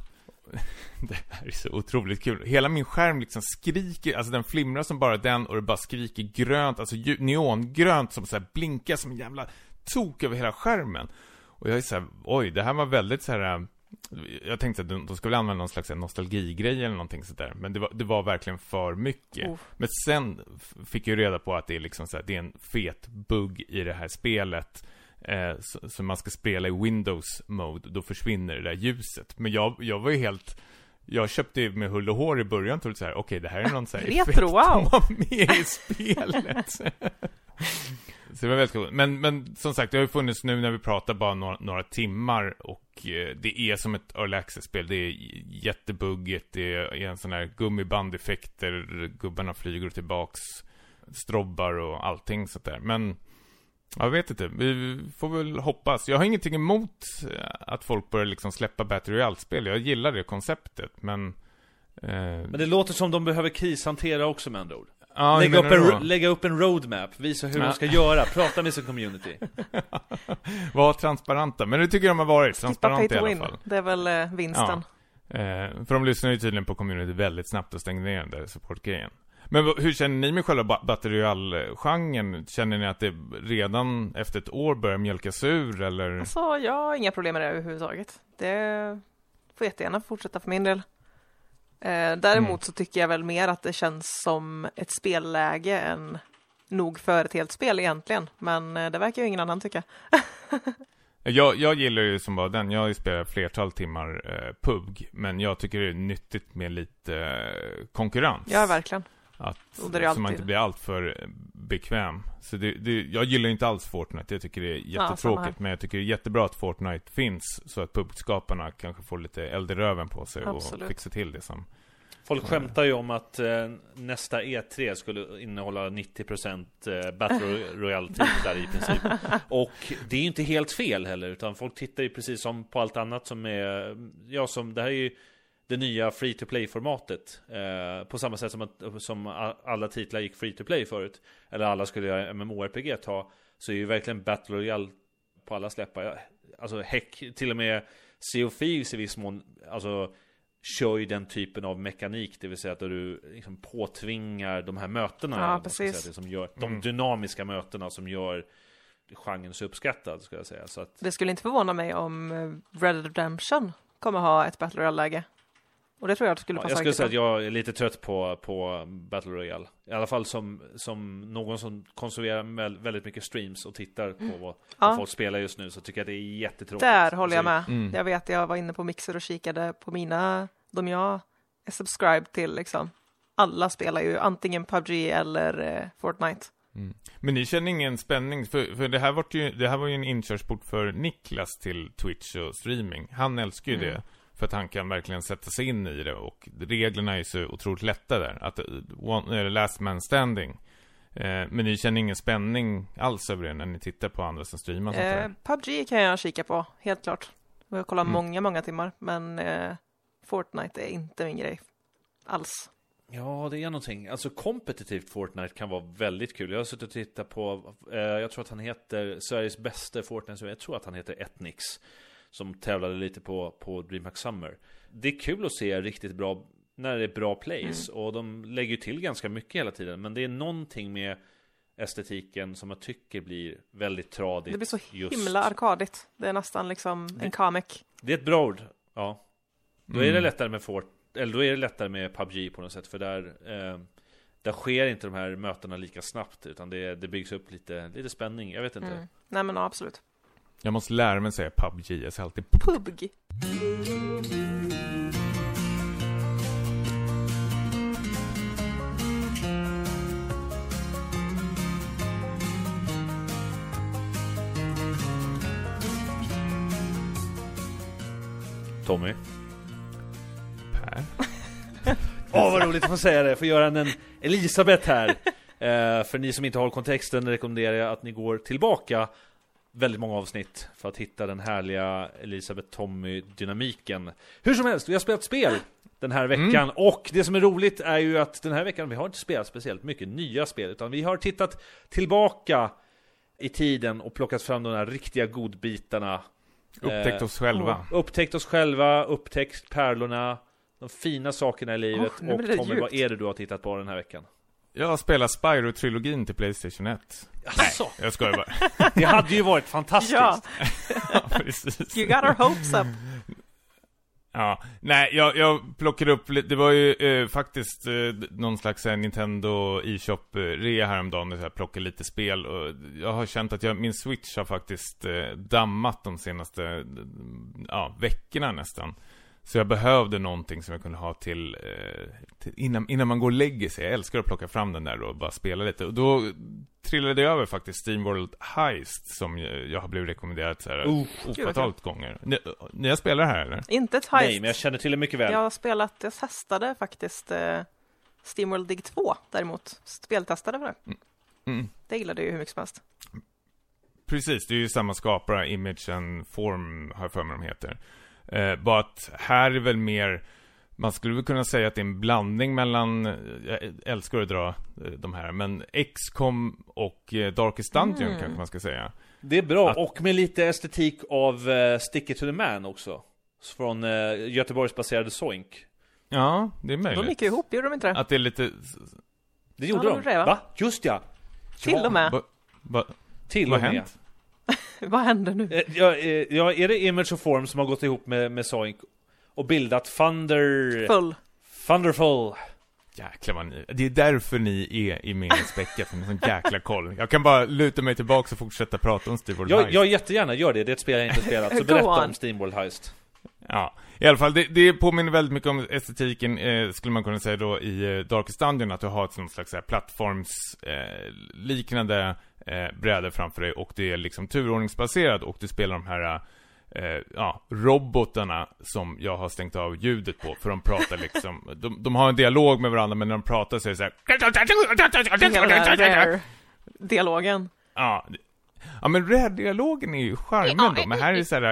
Det här är så otroligt kul. Hela min skärm liksom skriker, alltså den flimrar som bara den och det bara skriker grönt, alltså neongrönt som så här blinkar som en jävla tok över hela skärmen. Och jag är så här, oj, det här var väldigt så här. Jag tänkte att de skulle använda någon slags nostalgigrej eller någonting sådär. Men det var, det var verkligen för mycket. Oh. Men sen fick jag reda på att det är liksom så här, det är en fet bugg i det här spelet. Eh, så, man ska spela i Windows mode, då försvinner det där ljuset. Men jag, jag var ju helt jag köpte ju med hull och hår i början, trodde så här, okej okay, det här är någon så här Retro, wow! var med i spelet. så det var väldigt coolt. Men, men som sagt, det har ju funnits nu när vi pratar bara några, några timmar och eh, det är som ett early access-spel. Det är jättebuggigt, det är en sån här gummibandeffekter, gubbarna flyger tillbaks, strobbar och allting sånt där. Men jag vet inte, vi får väl hoppas. Jag har ingenting emot eh, att folk börjar liksom släppa Battle Royale-spel. Jag gillar det konceptet, men... Eh... Men det låter som de behöver krishantera också med andra ord. Ja, lägga, upp en, lägga upp en roadmap, visa hur ja. de ska göra, prata med sin community. Var transparenta, men det tycker jag de har varit. Transparenta i alla fall. Det är väl eh, vinsten. Ja. Eh, för de lyssnar ju tydligen på community väldigt snabbt och stänger ner den där supportgrejen. Men hur känner ni med själva Battle Royale-genren? Känner ni att det redan efter ett år börjar mjölkas ur eller? Alltså, jag har inga problem med det överhuvudtaget. Det får jättegärna fortsätta för min del. Eh, däremot mm. så tycker jag väl mer att det känns som ett spelläge än nog för ett helt spel egentligen. Men eh, det verkar ju ingen annan tycka. jag, jag gillar ju som bara den. Jag har ju spelat flertal timmar eh, PUBG. Men jag tycker det är nyttigt med lite eh, konkurrens. Ja, verkligen. Att, så man inte blir alltför bekväm. Så det, det, jag gillar inte alls Fortnite. Jag tycker det är jättetråkigt. Ja, men jag tycker det är jättebra att Fortnite finns. Så att publikskaparna kanske får lite eld i röven på sig Absolut. och fixar till det som Folk skämtar ju om att eh, nästa E3 skulle innehålla 90% eh, Battle Royale-titlar i princip. Och det är ju inte helt fel heller, utan folk tittar ju precis som på allt annat som är, ja som, det här är ju det nya free to play-formatet. Eh, på samma sätt som, att, som alla titlar gick free to play förut. Eller alla skulle göra MMORPG ta. Så är ju verkligen Battle Royale på alla släppar. Alltså heck, till och med Sea of Thieves i viss mån. Alltså kör ju den typen av mekanik, det vill säga att du liksom påtvingar de här mötena. Ja, precis. Det som gör, de mm. dynamiska mötena som gör genren så uppskattad, skulle jag säga. Så att, Det skulle inte förvåna mig om eh, Red Dead Redemption kommer ha ett Battle Royale-läge. Och det tror jag att skulle ja, passa jag skulle säga att jag är lite trött på, på Battle Royale. I alla fall som, som någon som konsumerar väl- väldigt mycket streams och tittar på vad, vad Ja. folk spelar just nu, så tycker jag det är jättetråkigt. Där håller jag Alltså, med. Mm. Jag vet, jag var inne på Mixer och kikade på mina, de jag är subscribed till liksom. Alla spelar ju antingen PubG eller eh, Fortnite. Mm. Men ni känner ingen spänning? För, för det, här var ju, det här var ju en inkörsport för Niklas till Twitch och streaming. Han älskar ju Mm. det. För att han kan verkligen sätta sig in i det och reglerna är ju så otroligt lätta där. Att, eh, one, eller last man standing. Eh, men ni känner ingen spänning alls över det när ni tittar på andra som streamar sånt Eh? PubG kan jag kika på, helt klart. Jag kollar Mm. många, många timmar. Men eh, Fortnite är inte min grej. Alls. Ja, det är någonting. Alltså kompetitivt Fortnite kan vara väldigt kul. Jag har suttit och tittat på, eh, jag tror att han heter Sveriges bästa Fortnite, jag tror att han heter Etnix. Som tävlade lite på, på DreamHack Summer. Det är kul att se riktigt bra, när det är bra plays. Och de lägger ju till ganska mycket hela tiden. Men det är någonting med estetiken som jag tycker blir väldigt tradigt. Det blir så just- himla arkadigt. Det är nästan liksom en comic. Det är ett bra ord, ja. Då är det Mm. lättare med Fort, eller då är det lättare med PubG på något sätt, för där eh, Där sker inte de här mötena lika snabbt, utan det, det byggs upp lite, lite spänning, jag vet inte Mm. Nej men absolut. Jag måste lära mig säga PubG, jag säger alltid PubG. Tommy Per. Åh vad roligt att få säga det, få göra en Elisabeth här eh, För ni som inte har kontexten rekommenderar jag att ni går tillbaka Väldigt många avsnitt för att hitta den härliga Elisabeth Tommy-dynamiken. Hur som helst, vi har spelat spel den här veckan. Och det som är roligt är ju att den här veckan vi har inte spelat speciellt mycket nya spel utan vi har tittat tillbaka i tiden och plockat fram de här riktiga godbitarna. Upptäckt Eh, oss själva. Upptäckt oss själva, upptäckt pärlorna De fina sakerna i livet nu och Tommy, vad är det du har tittat på den här veckan? Jag har spelat Spyro-trilogin till Playstation 1. Alltså, Jag skojar bara. det hade ju varit fantastiskt! Ja, ja, precis. you got our hopes up. Ja, nej, jag, jag plockade upp det var ju eh, faktiskt eh, någon slags eh, Nintendo e-shop-rea häromdagen, där jag plockade lite spel och jag har känt att jag, min Switch har faktiskt eh, dammat de senaste, ja, veckorna nästan. Så jag behövde någonting som jag kunde ha till, eh, till innan, innan man går och lägger sig. Jag älskar att plocka fram den där och bara spela lite. Och då trillade jag över faktiskt Steamworld Heist, som jag, har blivit rekommenderad så här Oh, ofatalt gånger. Ni, ni har spelat det här eller? Inte ett Nej, heist. men jag känner till det mycket väl Jag har spelat, jag testade faktiskt eh, Steamworld Dig 2 däremot. Speltestade för det. Mm. Det gillade jag ju hur mycket som helst. Precis, det är ju samma skapare, Image and Form har jag för mig de heter. Eh, bara att här är väl mer, man skulle väl kunna säga att det är en blandning mellan, jag älskar att dra eh, de här, men XCOM och eh, Darkest Dungeon Mm. kanske man ska säga. Det är bra, Att- och med lite estetik av uh, Stick it to the man också Från uh, Göteborgsbaserade Zoink Ja, det är De möjligt. gick ju ihop, gjorde de inte det? Att det är lite, Det gjorde Ja, de de, det, va? va? Just ja! Till ja, och med. va, va, Till vad och med hänt? Vad händer nu? Ja, ja, är det Image och Form som har gått ihop med, med Zoink och bildat Thunder... Full. Thunderful? Jäklar vad ni, det är därför ni är i min späcka, för ni har sån jäkla koll. Jag kan bara luta mig tillbaka och fortsätta prata om Steve World Jag, Heist. jag jättegärna gör det, det är ett spel jag inte spelat, så berätta on. om Steamworld Heist Ja, i alla fall, det, det påminner väldigt mycket om estetiken, eh, skulle man kunna säga då, i eh, Darkest Dungeon, att du har ett sånt slags så här plattformsliknande eh, liknande, eh, brädor framför dig, och det är liksom turordningsbaserat, och du spelar de här eh, ja, robotarna som jag har stängt av ljudet på, för de pratar liksom, de, de har en dialog med varandra, men när de pratar så är det så här Rare-dialogen. Ja, ja men Rare-dialogen är ju charmen då, men här är det så här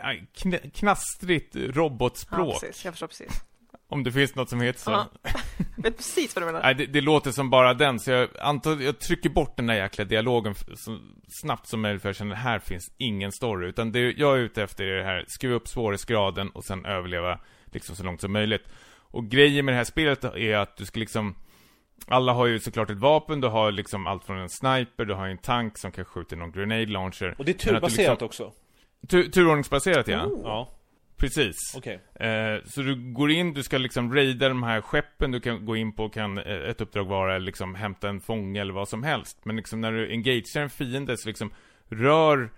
eh, kn- knastrigt Ja, robotspråk. precis. Jag förstår precis. Om det finns något som heter så. Ja. Jag vet precis vad du menar. Nej, det, det låter som bara den, så jag antar, jag trycker bort den där jäkla dialogen så snabbt som möjligt, för jag känner här finns ingen story. Utan det jag är ute efter är det här, skruva upp svårighetsgraden och sen överleva liksom så långt som möjligt. Och grejen med det här spelet är att du ska liksom alla har ju såklart ett vapen, du har liksom allt från en sniper, du har en tank som kan skjuta någon grenade launcher. Och det är turbaserat liksom- också. Tu turordningsbaserat ja. Oh. Ja, Precis. okej. Eh, så du går in, du ska liksom raida de här skeppen, du kan gå in på, kan eh, ett uppdrag vara liksom hämta en fånge eller vad som helst. Men liksom när du engagerar en fiende så liksom rör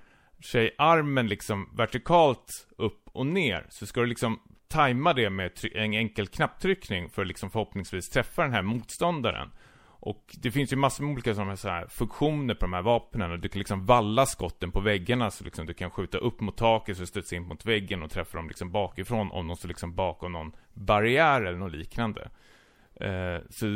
sig armen liksom vertikalt upp och ner. Så ska du liksom tajma det med en enkel knapptryckning för att liksom förhoppningsvis träffa den här motståndaren. Och det finns ju massor med olika sådana här funktioner på de här vapnen och du kan liksom valla skotten på väggarna så liksom du kan skjuta upp mot taket så studsar in mot väggen och träffa dem liksom bakifrån om de står liksom bakom någon barriär eller något liknande. Eh, så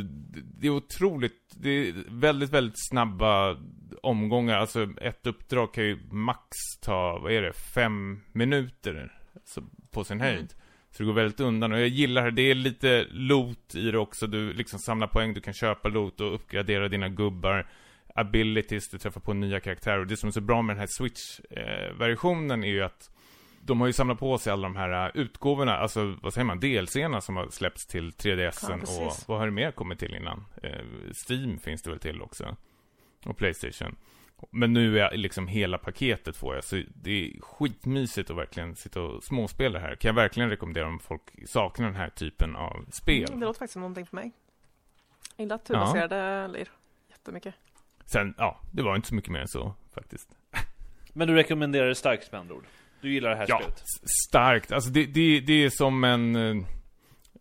det- är otroligt, det är väldigt, väldigt snabba omgångar. Alltså ett uppdrag kan ju max ta, vad är det, fem minuter på sin höjd. Så det går väldigt undan och jag gillar det. Det är lite loot i det också. Du liksom samlar poäng, du kan köpa loot och uppgradera dina gubbar. Abilities, du träffar på nya karaktärer. Och det som är så bra med den här Switch-versionen är ju att de har ju samlat på sig alla de här uh, utgåvorna, alltså vad säger man, DLCerna som har släppts till 3DSen Ja, och vad har det mer kommit till innan? Eh, Steam finns det väl till också? Och Playstation. Men nu är liksom hela paketet får jag, så det är skitmysigt att verkligen sitta och småspela här. Kan jag verkligen rekommendera om folk saknar den här typen av spel. Mm, det låter faktiskt som någonting för mig. Jag gillar turbaserade lir jättemycket. Sen, ja, det var inte så mycket mer än så faktiskt. Men du rekommenderar det starkt med andra ord? Du gillar det här Ja, spelet? s- starkt. Alltså det, det, det är som en... eh,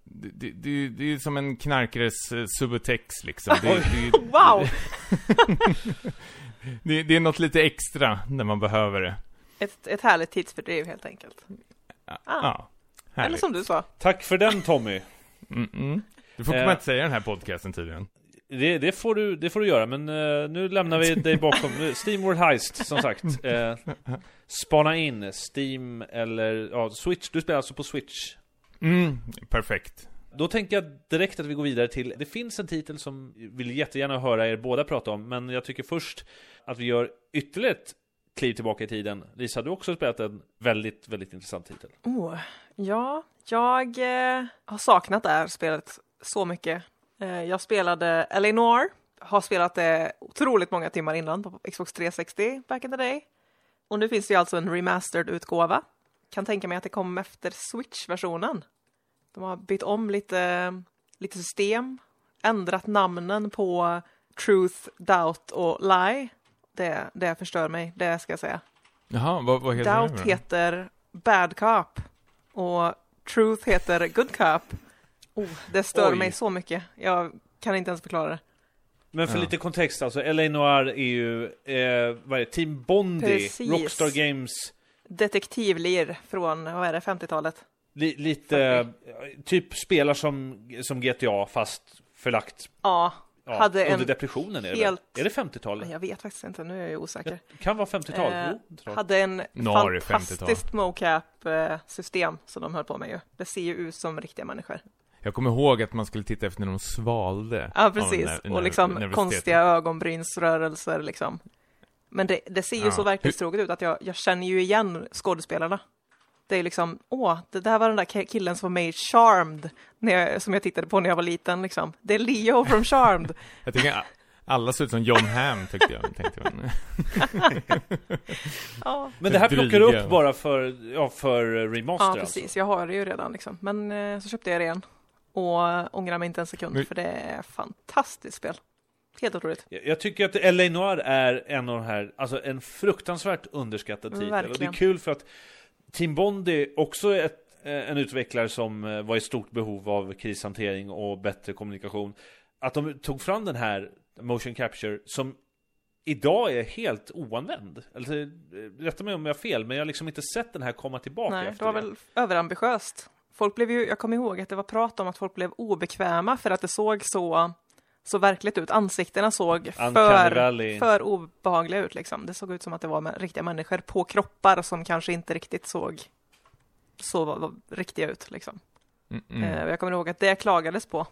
Det, det, det, är som en knarkares eh, Subutex liksom. Det, det, Wow! det, det är något lite extra när man behöver det. Ett, ett härligt tidsfördriv helt enkelt. Ja, Ah. ja Eller härligt. som du sa. Tack för den Tommy! Mm -mm. Du får Eh. man inte säga i den här podcasten tydligen. Det, det, får du, det får du göra, men eh, nu lämnar vi dig bakom. Nu, Steamworld Heist, som sagt. Uh, spana in Steam eller ja, Switch. Du spelar alltså på Switch. Mm, perfekt. Då tänker jag direkt att vi går vidare till, det finns en titel som vill jättegärna höra er båda prata om, men jag tycker först att vi gör ytterligare ett kliv tillbaka i tiden. Lisa, du har också spelat en väldigt, väldigt intressant titel. Oh, ja, jag eh, har saknat det här spelet så mycket. Eh, jag spelade Eleanor, har spelat det otroligt många timmar innan på Xbox 360 back in the day. Och nu finns det ju alltså en remastered utgåva. Kan tänka mig att det kom efter Switch-versionen. De har bytt om lite, lite system, ändrat namnen på Truth, Doubt och Lie. Det, det förstör mig, det ska jag säga. Jaha, vad, vad heter Doubt det heter Bad Cop och Truth heter Good Cop. Oh, det stör Oj. mig så mycket. Jag kan inte ens förklara det. Men för Ja. lite kontext alltså, L.A. Noir är ju, eh, vad är det, Team Bondi, Precis. Rockstar Games, Detektivlir från, vad är det, 50-talet? Li, lite, eh, typ spelar som, som GTA fast förlagt Ja, ja, Hade under en depressionen är det helt- väl? Är det 50-tal? jag vet faktiskt inte, nu är jag osäker. Det kan vara 50-tal, Eh, det. Hade en 50-tal. fantastiskt mocap-system som de höll på med ju. Det ser ju ut som riktiga människor. Jag kommer ihåg att man skulle titta efter när de svalde. Ja, precis. ner- och liksom konstiga ögonbrynsrörelser liksom. Men det, det ser ju Ja. så verklighetstroget ut att jag, jag känner ju igen skådespelarna. Det är liksom, åh, det där var den där ki- killen som var med i Charmed, när jag, som jag tittade på när jag var liten liksom. Det är Leo från Charmed. Jag tycker alla ser ut som John Hamm tyckte jag. Tänkte jag. ja, Men det här plockar du upp bara för, ja, för remaster ja alltså? precis. Jag har det ju redan liksom. Men eh, så köpte jag det igen. Och äh, ångrar mig inte en sekund, Men- för det är fantastiskt spel. Helt otroligt. Jag tycker att L.A. Noir är en av de här, alltså en fruktansvärt underskattad titel. Och det är Verkligen. kul för att Team Bondi också ett, eh, en utvecklare som eh, var i stort behov av krishantering och bättre kommunikation. Att de tog fram den här motion capture som idag är helt oanvänd. Alltså, eh, rätta mig om jag har fel, men jag har liksom inte sett den här komma tillbaka Nej, efter det var väl överambitiöst. Folk blev ju, jag kommer ihåg att det var prat om att folk blev obekväma för att det såg så, så verkligt ut. Ansiktena såg för, för obehagliga ut liksom. Det såg ut som att det var med riktiga människor på kroppar som kanske inte riktigt såg så var, var riktiga ut liksom. Mm, mm. Jag kommer ihåg att det klagades på.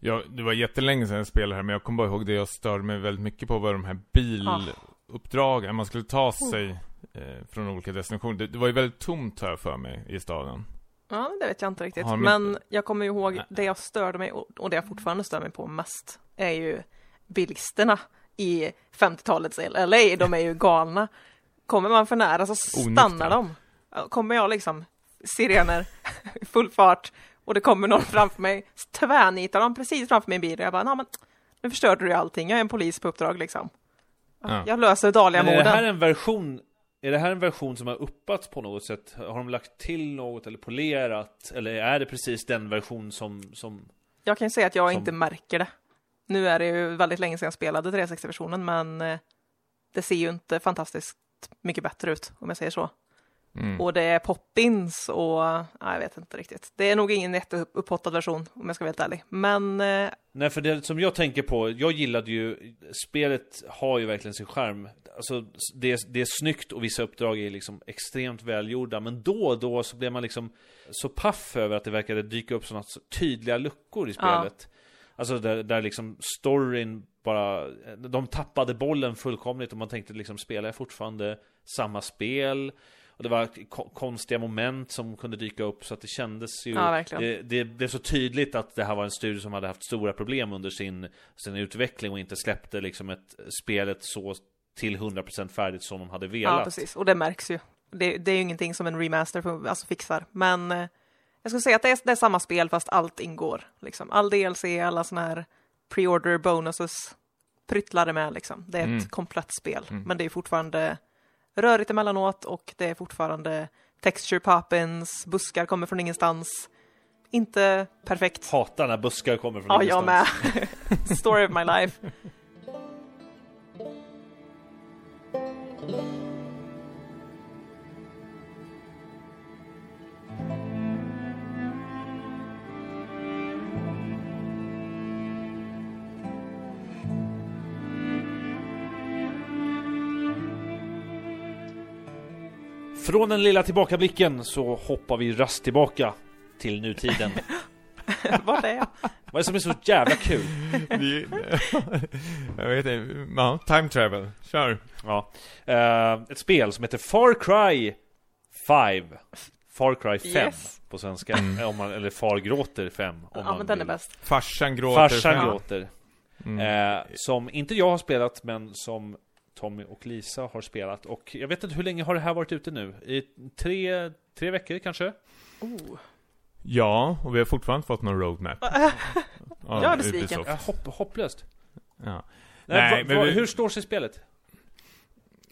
Ja, det var jättelänge sedan jag spelade här, men jag kommer bara ihåg det jag störde mig väldigt mycket på var de här biluppdragen. Man skulle ta sig eh, från olika destinationer. Det, det var ju väldigt tomt här för mig i staden. Ja, det vet jag inte riktigt. Har Men jag kommer ihåg det jag störde mig och och det jag fortfarande stör mig på mest är ju bilisterna i 50-talets LA. De är ju galna. Kommer man för nära så stannar Onyktra. de. Kommer jag liksom sirener i full fart och det kommer någon framför mig, tvärnitar de precis framför min bil. Jag bara, "Nå, men nu förstörde du ju allting. Jag är en polis på uppdrag liksom. Ja. Jag löser dåliga Men är det här en version är det här en version som har uppats på något sätt? Har de lagt till något eller polerat? Eller är det precis den version som, som Jag kan ju säga att jag som- inte märker det. Nu är det ju väldigt länge sedan jag spelade 360-versionen, men eh, det ser ju inte fantastiskt mycket bättre ut, om jag säger så. Mm. Och det är pop-ins och, nej, jag vet inte riktigt. Det är nog ingen jätteuppottad version, om jag ska vara helt ärlig. Men eh, Nej för det som jag tänker på, jag gillade ju Spelet har ju verkligen sin skärm Alltså det, det är snyggt och vissa uppdrag är liksom extremt välgjorda Men då och då så blev man liksom Så paff över att det verkade dyka upp sådana tydliga luckor i Ja. spelet Alltså där, där liksom storyn bara De tappade bollen fullkomligt och man tänkte liksom Spelar jag fortfarande samma spel? Och det var ko- konstiga moment som kunde dyka upp så att det kändes ju Ja, det, det blev så tydligt att det här var en studio som hade haft stora problem under sin, sin utveckling och inte släppte liksom ett spelet så till 100% färdigt som de hade velat. ja, precis. Och det märks ju. Det, det är ju ingenting som en remaster alltså fixar. Men eh, jag skulle säga att det är, det är samma spel fast allt ingår. Liksom. All DLC, alla sådana här pre-order bonuses pryttlar är med liksom. Det är ett Mm. komplett spel. Mm. Men det är fortfarande rörigt emellanåt och det är fortfarande texture pop-ins, buskar kommer från ingenstans. Inte perfekt. Hatar när buskar kommer från Ja, jag med. ingenstans. Story of my life. Från den lilla tillbakablicken så hoppar vi rast tillbaka till nutiden. Vart är jag? Vad är det som är så jävla kul? Vi- jag vet inte, ja, time travel, kör. Ja. Eh, ett spel som heter Far Cry 5. Far Cry 5 Yes. på svenska. Om man, eller Far gråter 5. Om Ja, man men den är vill. bäst. Farsan gråter. Farsan gråter. Mm. Eh, som inte jag har spelat, men som Tommy och Lisa har spelat. Och jag vet inte hur länge har det här varit ute nu? I tre, tre veckor kanske? Oh. Ja, och vi har fortfarande inte fått någon roadmap. Jag är besviken. Ja, hopp, hopplöst. Ja. Nej, Nej, men vi- Hur står sig spelet?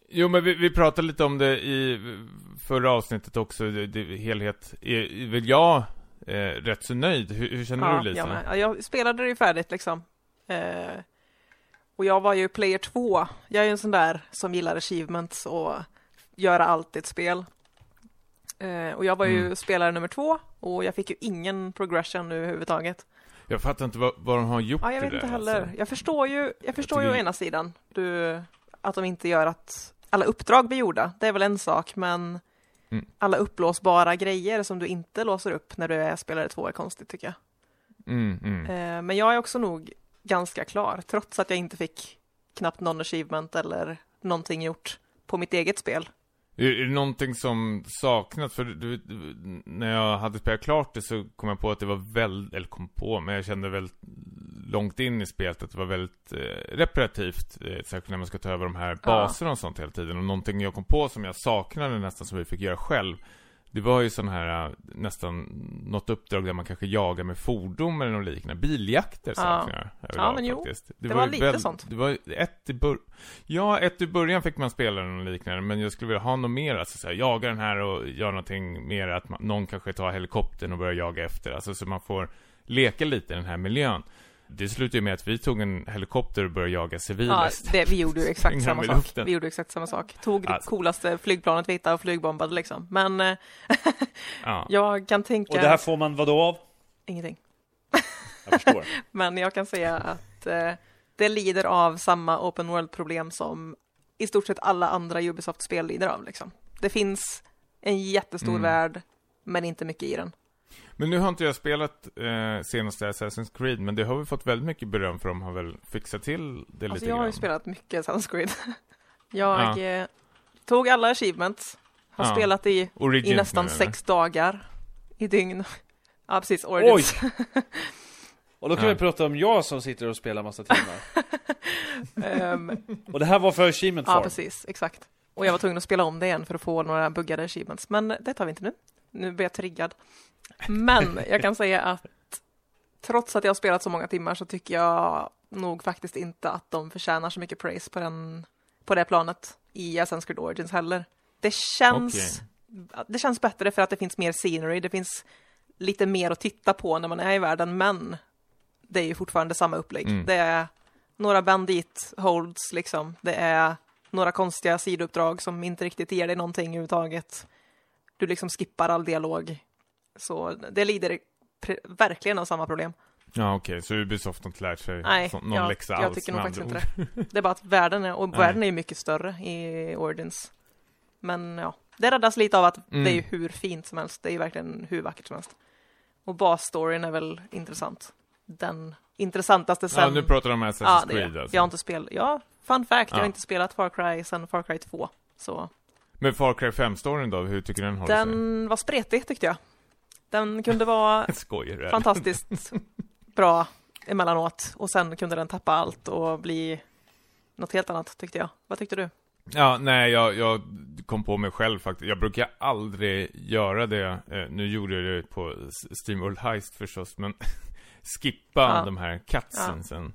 Jo, men vi, vi pratade lite om det i förra avsnittet också. Det, det, helhet är väl jag eh, rätt så nöjd. Hur, hur känner Ja, du Lisa? Ja, jag spelade det ju färdigt liksom. Eh, och jag var ju player 2. Jag är ju en sån där som gillar achievements och göra allt i ett spel. Eh, och jag var ju Mm. spelare nummer två och jag fick ju ingen progression nu överhuvudtaget. Jag fattar inte vad, vad de har gjort Ja, jag vet inte heller. alltså. Jag förstår ju, jag förstår ju tycker- å ena sidan du, att de inte gör att alla uppdrag blir gjorda. Det är väl en sak, men Mm. alla upplåsbara grejer som du inte låser upp när du är spelare två är konstigt tycker jag. Mm, mm. Eh, Men jag är också nog ganska klar, trots att jag inte fick knappt någon achievement eller någonting gjort på mitt eget spel. Är, det någonting som saknas? För du, du, när jag hade spelat klart det så kom jag på att det var väldigt, eller kom på, men jag kände väldigt långt in i spelet att det var väldigt eh, reparativt, eh, särskilt när man ska ta över de här baserna och sånt hela tiden. Och någonting jag kom på som jag saknade nästan som vi fick göra själv, det var ju sån här, eh, nästan något uppdrag där man kanske jagar med fordon eller något liknande. Biljakter saknar jag överlag men jo. faktiskt. Det var ju lite sånt. Det var ett i bör... Ja, ett i början fick man spela något liknande, men jag skulle vilja ha något mer, alltså så här, jaga den här och göra någonting mer, att man, någon kanske tar helikoptern och börjar jaga efter, alltså så man får leka lite i den här miljön. Det slutade ju med att vi tog en helikopter och började jaga civila Ja, det, vi gjorde ju exakt samma sak. Vi gjorde exakt samma sak. Tog det Alltså. coolaste flygplanet vi hittade och flygbombade liksom. Men eh, Ja. jag kan tänka... Och det här får man vad då av? Ingenting. Jag förstår. Men jag kan säga att eh, det lider av samma open world-problem som i stort sett alla andra Ubisoft-spel lider av. Liksom. Det finns en jättestor Mm. värld, men inte mycket i den. Men nu har inte jag spelat eh, senaste Assassin's Creed, men det har vi fått väldigt mycket beröm för de har väl fixat till det Alltså lite jag har ju grann. spelat mycket Assassin's Creed. jag Ja. eh, tog alla achievements, har Ja. spelat i, Origins i nästan eller? sex dagar i dygn. Ja, precis. Origins. Och då kan Ja. vi prata om jag som sitter och spelar massa timmar. Ehm, och det här var för Achievement ja, Farm. precis. Exakt. Och jag var tvungen att spela om det igen för att få några buggade achievements. Men det tar vi inte nu. Nu blir jag triggad. Men jag kan säga att trots att jag har spelat så många timmar så tycker jag nog faktiskt inte att de förtjänar så mycket praise på, den, på det planet i Assassin's Creed Origins heller. Det känns, det känns bättre för att det finns mer scenery, det finns lite mer att titta på när man är i världen, men det är ju fortfarande samma upplägg. Mm. Det är några bandit holds liksom, det är några konstiga sidouppdrag som inte riktigt ger dig någonting överhuvudtaget. Du liksom skippar all dialog. Så det lider verkligen av samma problem. Ja, okej, så Ubisoft har inte lärt sig Nej, någon jag, läxa jag alls tycker nog faktiskt inte det. Det är bara att världen är, och Nej. världen är ju mycket större i Origins. Men ja, det räddas lite av att Mm. det är ju hur fint som helst. Det är ju verkligen hur vackert som helst. Och basstoryn är väl intressant. Den intressantaste sen. Ja, nu pratar de om Assassin's Ja, Creed alltså. Jag har inte spelat, ja, fun fact, jag har Ja. inte spelat Far Cry sen Far Cry 2. Så Men Far Cry 5-storyn då, hur tycker du den håller den var spretig tyckte jag. Den kunde vara fantastiskt bra emellanåt och sen kunde den tappa allt och bli något helt annat tyckte jag. Vad tyckte du? Ja, nej, jag, jag kom på mig själv faktiskt. Jag brukar aldrig göra det. Eh, nu gjorde jag det på Steamworld Heist förstås, men skippa Ja. de här cutscenesen.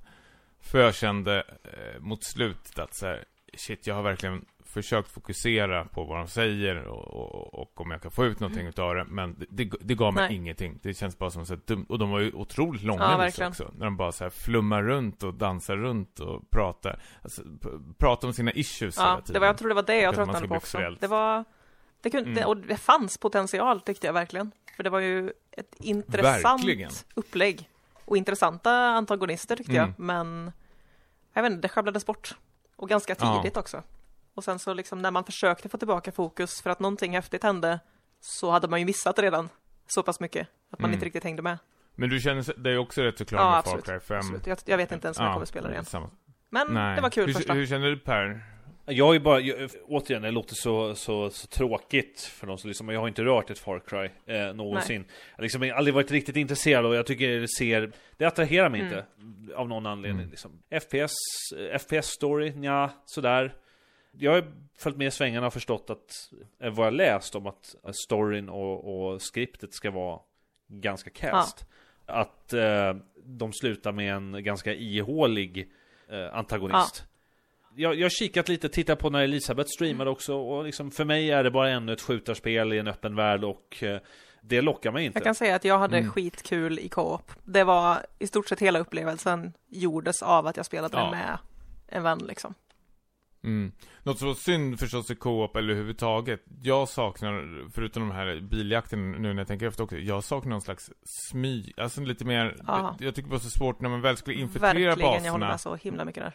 För jag kände eh, mot slutet att så här, shit, jag har verkligen försökt fokusera på vad de säger och, och, och om jag kan få ut någonting utav det, men det, det, det gav mig Nej. ingenting. Det känns bara som så dumt. Och de var ju otroligt långa Ja, också. När de bara så här flummar runt och dansar runt och pratar. Alltså, pratar om sina issues hela Ja, tiden. det var, jag tror det var det jag tröttnade på också. frälst. Det var, det kunde, Mm. och det fanns potential tyckte jag verkligen. För det var ju ett intressant Verkligen. upplägg. Och intressanta antagonister tyckte Mm. jag, men jag vet inte, det sjabblades bort. Och ganska Ja. tidigt också. Och sen så liksom när man försökte få tillbaka fokus för att någonting häftigt hände så hade man ju missat redan så pass mycket att man Mm. inte riktigt hängde med. Men du känner dig också rätt så klar Ja, med absolut. Far Cry 5? Absolut. Jag, jag vet inte ens om jag kommer spela det igen. Samma. Men Nej. det var kul hur, första. Hur känner du Per? Jag är bara, jag, återigen, det låter så, så, så tråkigt för de som men jag har inte rört ett Far Cry eh, någonsin. Jag har liksom aldrig varit riktigt intresserad och jag tycker det ser, det attraherar mig Mm. inte av någon anledning. Mm. Liksom. FPS, eh, FPS-story, ja sådär. Jag har följt med i svängarna och förstått att, eh, vad jag läst om att eh, storyn och, och skriptet ska vara ganska cast. Att eh, de slutar med en ganska ihålig eh, antagonist. Jag, jag har kikat lite, tittat på när Elisabeth streamade också och liksom för mig är det bara ännu ett skjutarspel i en öppen värld och eh, det lockar mig inte. Jag kan säga att jag hade Mm. skitkul i co-op. Det var i stort sett hela upplevelsen gjordes av att jag spelade Ja. med en vän liksom. Mm. Något som var synd förstås i co-op eller överhuvudtaget. Jag saknar, förutom de här biljakten nu när jag tänker efter också, jag saknar någon slags smy, alltså lite mer, Ja. jag, jag tycker det var så svårt när man väl skulle infiltrera Verkligen, jag håller baserna. med så himla mycket där.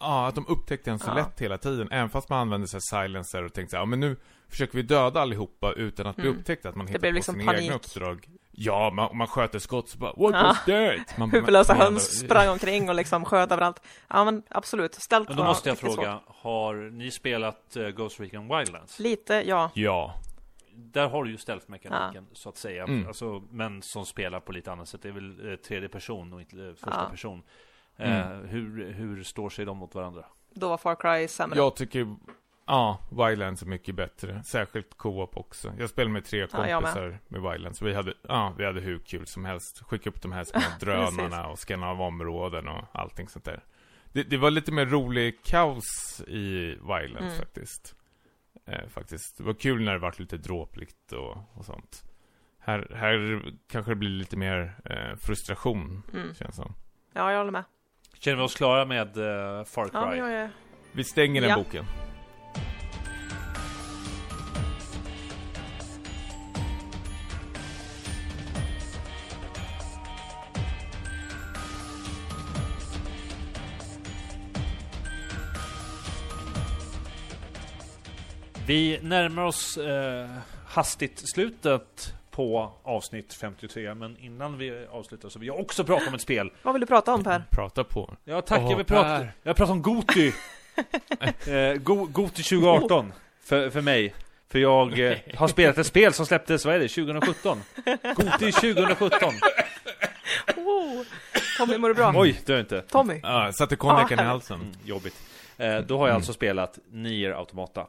Ja, att de upptäckte en så Ja. lätt hela tiden. Även fast man använde sig silencer och tänkte så här, ja men nu försöker vi döda allihopa utan att bli Mm. upptäckta. Att man hittar på liksom sina panik. egna uppdrag. Ja, man, man sköt ett skott så bara, what Ja. was that? Man Huvudlösa höns sprang omkring och liksom sköt överallt. Ja men absolut, ställt Men då måste jag fråga, har ni spelat uh, Ghost Recon Wildlands? svårt. Lite, ja. Ja. Där har du ju stealth-mekaniken så att säga. Mm. Alltså, men som spelar på lite annat sätt. Det är väl eh, tredje person och inte eh, första Ja. person. Eh, Mm. hur, hur står sig de mot varandra? Då var Far Cry sämre. Jag tycker, ja, Wildlands är mycket bättre. Särskilt co-op också. Jag spelade med tre Ja, jag med. kompisar med Wildlands. Vi hade, ja, vi hade hur kul som helst. Skicka upp de här små drönarna och scanna av områden och allting sånt där. Det, det var lite mer rolig kaos i Wildlands Mm. faktiskt. Eh, faktiskt. Det var kul när det var lite dråpligt och, och sånt. Här, här kanske det blir lite mer eh, frustration, Mm. känns som. Ja, jag håller med. Känner vi oss klara med eh, Far Cry? Ja, jag är... Vi stänger den Ja. boken. Vi närmar oss eh, hastigt slutet på avsnitt 53 Men innan vi avslutar så vill jag också prata om ett spel Vad vill du prata om Per? Prata på. Ja tack, Åh, jag vill prata. Jag pratar om Goti eh, Go, Goti 2018 för, för mig För jag eh, har spelat ett spel som släpptes, vad är det, 2017? Goti 2017 Oh. Tommy, mår du bra? Oj, det är inte. Tommy? Ja, satte konjaken Ah, i halsen. Mm, jobbigt. Eh, då har jag alltså spelat Nier Automata.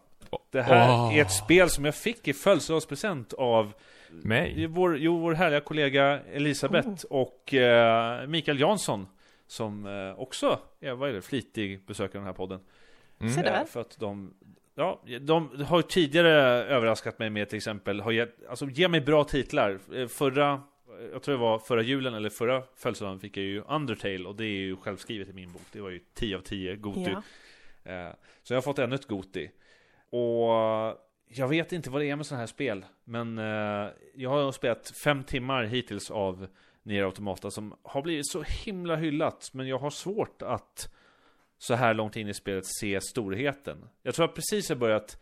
Det här Åh. är ett spel som jag fick i födelsedagspresent av Mig? vår, jo, vår härliga kollega Elisabeth och eh, Mikael Jansson. Som eh, också är, vad är det, flitig besökare av den här podden. Mm. Eh, för att de, ja, de har ju tidigare överraskat mig med till exempel, har gett, alltså ge mig bra titlar. Eh, Förra, jag tror det var förra julen eller förra födelsedagen fick jag ju Undertale och det är ju självskrivet i min bok. Det var ju 10 av 10 Goti. Ja. Eh, Så jag har fått ännu ett Goti. Och jag vet inte vad det är med sådana här spel. Men eh, jag har spelat fem timmar hittills av Nier Automata som har blivit så himla hyllat. Men jag har svårt att så här långt in i spelet se storheten. Jag tror att precis har börjat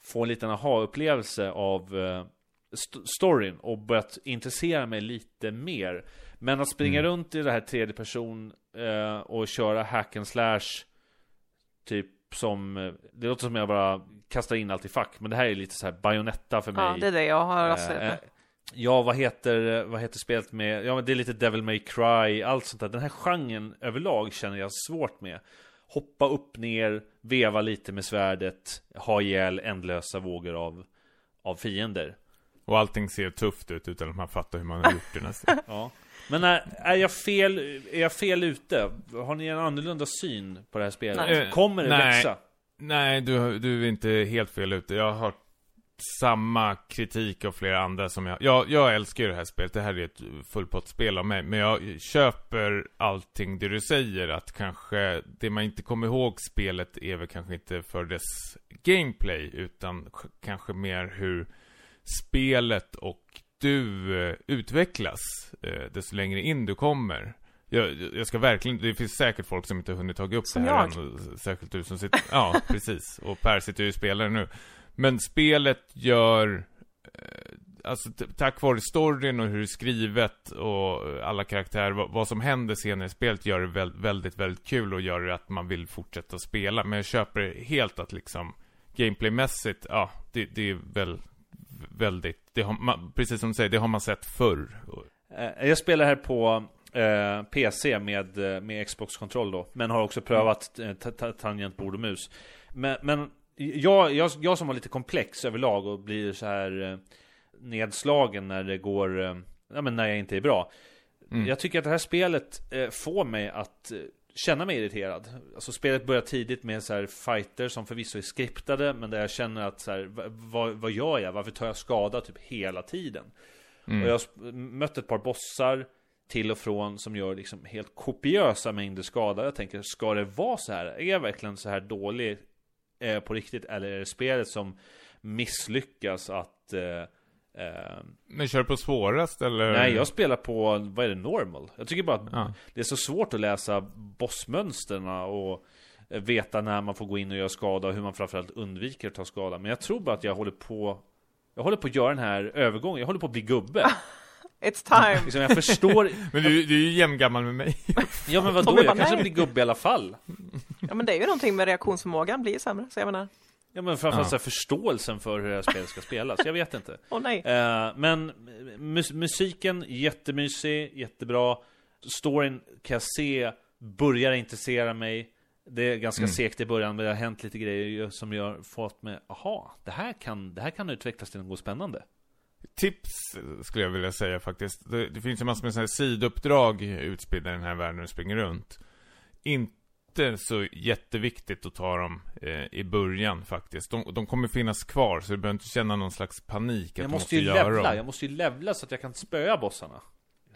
få en liten aha-upplevelse av eh, st- storyn och börjat intressera mig lite mer. Men att springa Mm. runt i det här tredje person eh, och köra hack and slash Typ som, eh, det låter som jag bara kastar in allt i fack Men det här är lite så här bajonetta för mig. Ja, det är det jag har Eh, rasslat eh. Ja, vad heter, vad heter spelet med, ja men det är lite Devil May Cry, allt sånt där. Den här genren överlag känner jag svårt med. Hoppa upp, ner, veva lite med svärdet Ha ihjäl ändlösa vågor av, av fiender. Och allting ser tufft ut utan att man fattar hur man har gjort det nästan. Ja Men är, är jag fel, är jag fel ute? Har ni en annorlunda syn på det här spelet? Nej. Kommer det Nej. växa? Nej, du, du är inte helt fel ute. Jag har hört samma kritik av flera andra som jag... Jag, jag älskar ju det här spelet. Det här är ett fullpottspel av mig. Men jag köper allting det du säger. Att kanske det man inte kommer ihåg spelet är väl kanske inte för dess gameplay. Utan kanske mer hur spelet och du eh, utvecklas. Eh, desto längre in du kommer. Jag, jag ska verkligen, det finns säkert folk som inte har hunnit tagit upp Som det här jag. än, Särskilt du som sitter, ja precis. Och Per sitter ju och spelar nu. Men spelet gör, eh, alltså tack vare storyn och hur det är skrivet och alla karaktärer, vad, vad som händer senare i spelet gör det väl, väldigt, väldigt kul och gör det att man vill fortsätta spela. Men jag köper helt att liksom gameplaymässigt, ja, det, det är väl väldigt, det har man, precis som du säger, det har man sett förr. Eh, Jag spelar här på eh, PC med, eh, med Xbox-kontroll då Men har också prövat eh, ta- ta- tangentbord och mus Men, men jag, jag, jag som har lite komplex överlag och blir så här eh, nedslagen när det går Ja men när jag inte är bra Mm. Jag tycker att det här spelet får mig att känna mig irriterad Alltså spelet börjar tidigt med så här fighter som förvisso är skriptade Men där jag känner att så här, va- vad, vad gör jag? Varför tar jag skada typ hela tiden? Mm. Och jag har mött ett par bossar till och från som gör liksom helt kopiösa mängder skada. Jag tänker, ska det vara så här? Är jag verkligen så här dålig eh, på riktigt? Eller är det spelet som misslyckas att... Eh, eh, Men kör på svårast eller? nej, jag spelar på, vad är det, normal? Jag tycker bara att Ja. det är så svårt att läsa bossmönstren och eh, veta när man får gå in och göra skada och hur man framförallt undviker att ta skada. Men jag tror bara att jag håller på jag håller på att göra den här övergången, jag håller på att bli gubbe. It's time! Liksom, jag förstår Men du, du är ju jämngammal med mig. Ja men vadå, jag kanske blir gubbe i alla fall Ja men det är ju någonting med reaktionsförmågan blir ju sämre, så jag menar, Ja men framförallt Ja. så här, förståelsen för hur det här spelet ska spelas, jag vet inte åh nej. eh, Men mus- musiken, jättemysig, jättebra Storyn kan jag se, börjar intressera mig Det är ganska Mm. segt i början, men det har hänt lite grejer som gör fått mig Aha, det här kan, det här kan utvecklas till något spännande Tips skulle jag vilja säga faktiskt. Det, det finns ju massor med sådana här sidouppdrag utspridda i den här världen och springer runt. Inte så jätteviktigt att ta dem eh, i början faktiskt. De, de kommer finnas kvar så du behöver inte känna någon slags panik att Jag du måste ju göra levla, dem. jag måste ju levla så att jag kan spöa bossarna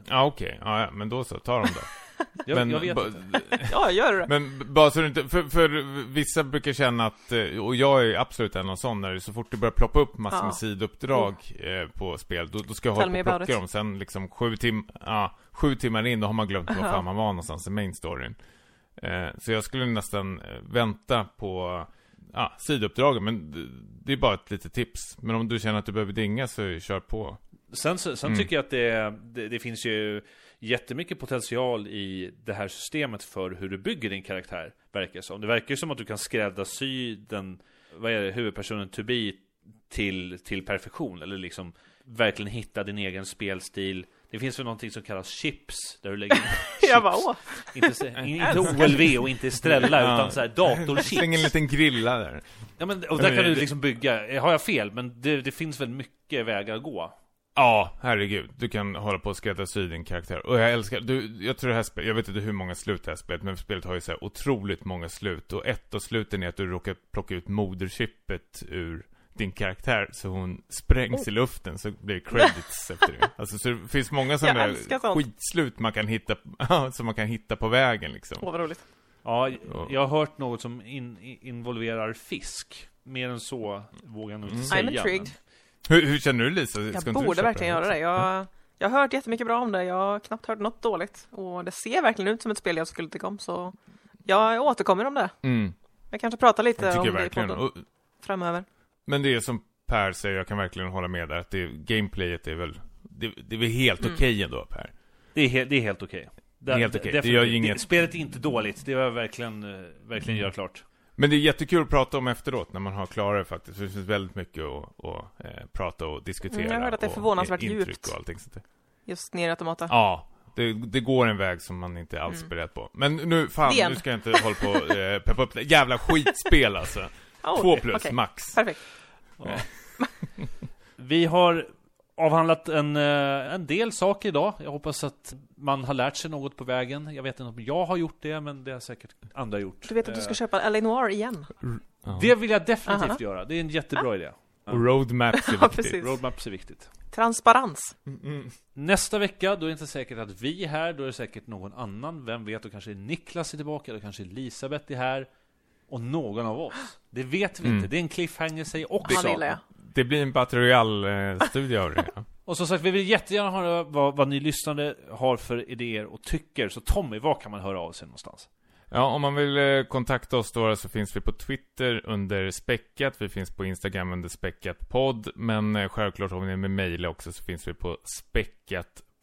Ja okej, ja, ja, men då så, ta dem då. Jag, jag vet inte Ja, gör det. Men bara så du inte, för, för vissa brukar känna att, eh, och jag är absolut en av sån, när så fort det börjar ploppa upp massor Ja. med sidouppdrag eh, på spel, då, då ska jag hålla på och plocka dem. Sen liksom sju, tim ja, sju timmar in, då har man glömt var fan man var någonstans i main storyn. Eh, så jag skulle nästan eh, vänta på ja, sidouppdragen, men det, är bara ett litet tips. Men om du känner att du behöver dinga så kör på. Sen, sen Mm. tycker jag att det, det, det finns ju jättemycket potential i det här systemet för hur du bygger din karaktär, verkar det som. Det verkar ju som att du kan skräddarsy den, vad är det, huvudpersonen to be till, till perfektion, eller liksom verkligen hitta din egen spelstil. Det finns väl någonting som kallas chips, där du lägger Jag bara, åh. Inte, inte OLV och inte Estrella, Ja. utan så här datorchips. Släng en liten grilla där. Ja, men, och där kan du liksom bygga. Har jag fel? Men det, det finns väl mycket vägar att gå. Ja, herregud. Du kan hålla på och skräddarsy din karaktär. Och jag älskar, du, jag tror det här spelet, jag vet inte hur många slut det här spelet, men spelet har ju så här otroligt många slut. Och ett av sluten är att du råkar plocka ut moderchippet ur din karaktär, så hon sprängs i luften, så blir det credits efter det. Alltså, så det finns många sådana Jag där skitslut man kan hitta, som man kan hitta på vägen liksom. Åh, vad roligt. Ja, Ja. jag har hört något som in, involverar fisk. Mer än så vågar jag nog inte Mm. I'm säga. intrigued. Hur, hur känner du Lisa? Jag Ska du borde verkligen göra det. Jag, jag har hört jättemycket bra om det. Jag har knappt hört något dåligt. Och det ser verkligen ut som ett spel jag skulle tycka om. Så jag återkommer om det. Mm, Jag kanske pratar lite om jag det i podden framöver. Men det är som Per säger, jag kan verkligen hålla med där, att det, gameplayet är väl, det, det är väl helt Mm. okej ändå Per. Det är, he- det är helt okej. Det är helt okej. Det definitivt. gör ju inget- Spelet är inte dåligt, det har jag verkligen, eh, verkligen göra klart. Men det är jättekul att prata om efteråt när man har klarat det faktiskt. För det finns väldigt mycket att, att eh, prata och diskutera. Mm, jag har hört att det är och, förvånansvärt eh, intryck djupt. Och allting sånt. Just ner i automata. Ja, det, det går en väg som man inte alls är beredd på. Men nu, fan, nu ska jag inte hålla på och eh, peppa upp det. Jävla skitspel alltså. Oh, Två plus, okej. max. Perfekt. Vi har avhandlat en, eh, en del saker idag. Jag hoppas att man har lärt sig något på vägen. Jag vet inte om jag har gjort det, men det har säkert andra gjort. Du vet att du ska Eh, köpa LA Noir igen? Ja. Det vill jag definitivt Aha. göra. Det är en jättebra idé. Och roadmaps är Ja, viktigt. precis. Roadmaps är viktigt. Transparens. Mm. Nästa vecka, då är det inte säkert att vi är här, då är det säkert någon annan. Vem vet, då kanske Niklas är tillbaka, då kanske Elisabeth är här. Och någon av oss. Det vet vi Mm. inte. Det är en cliffhanger sig också. Jag. Det blir en Battle Royale-studie av det. Och som sagt, vi vill jättegärna höra vad, vad ni lyssnare har för idéer och tycker. Så Tommy, var kan man höra av sig någonstans? Ja, om man vill eh, kontakta oss då så finns vi på Twitter under späckat, vi finns på Instagram under späckatpodd, men eh, självklart om ni med mejl också så finns vi på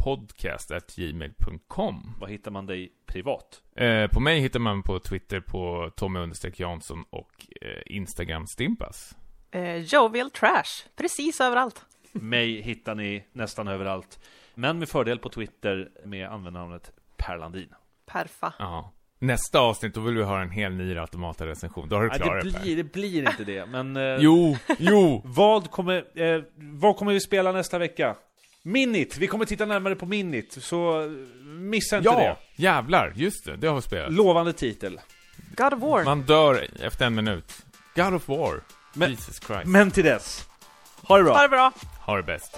späckatpodcast.gmail.com. Var hittar man dig privat? Eh, på mig hittar man på Twitter på Tommy Jansson och eh, Instagram Stimpas. Eh, Jovial Trash. Precis överallt. Mig hittar ni nästan överallt. Men med fördel på Twitter med användarnamnet Per Landin. Perfa. Ja. Nästa avsnitt, då vill vi ha en hel ny Automata-recension. Då har du klarat det, blir, det blir inte det, men... eh, Jo, jo! Vad kommer, eh, vad kommer vi spela nästa vecka? Minit! Vi kommer titta närmare på Minit, så missa inte Ja, det. jävlar, just det, det har vi spelat. Lovande titel. God of War. Man dör efter en minut. God of War. Men- Jesus Christ. Men till dess, ha det bra! Ha det bra. Ha det bäst.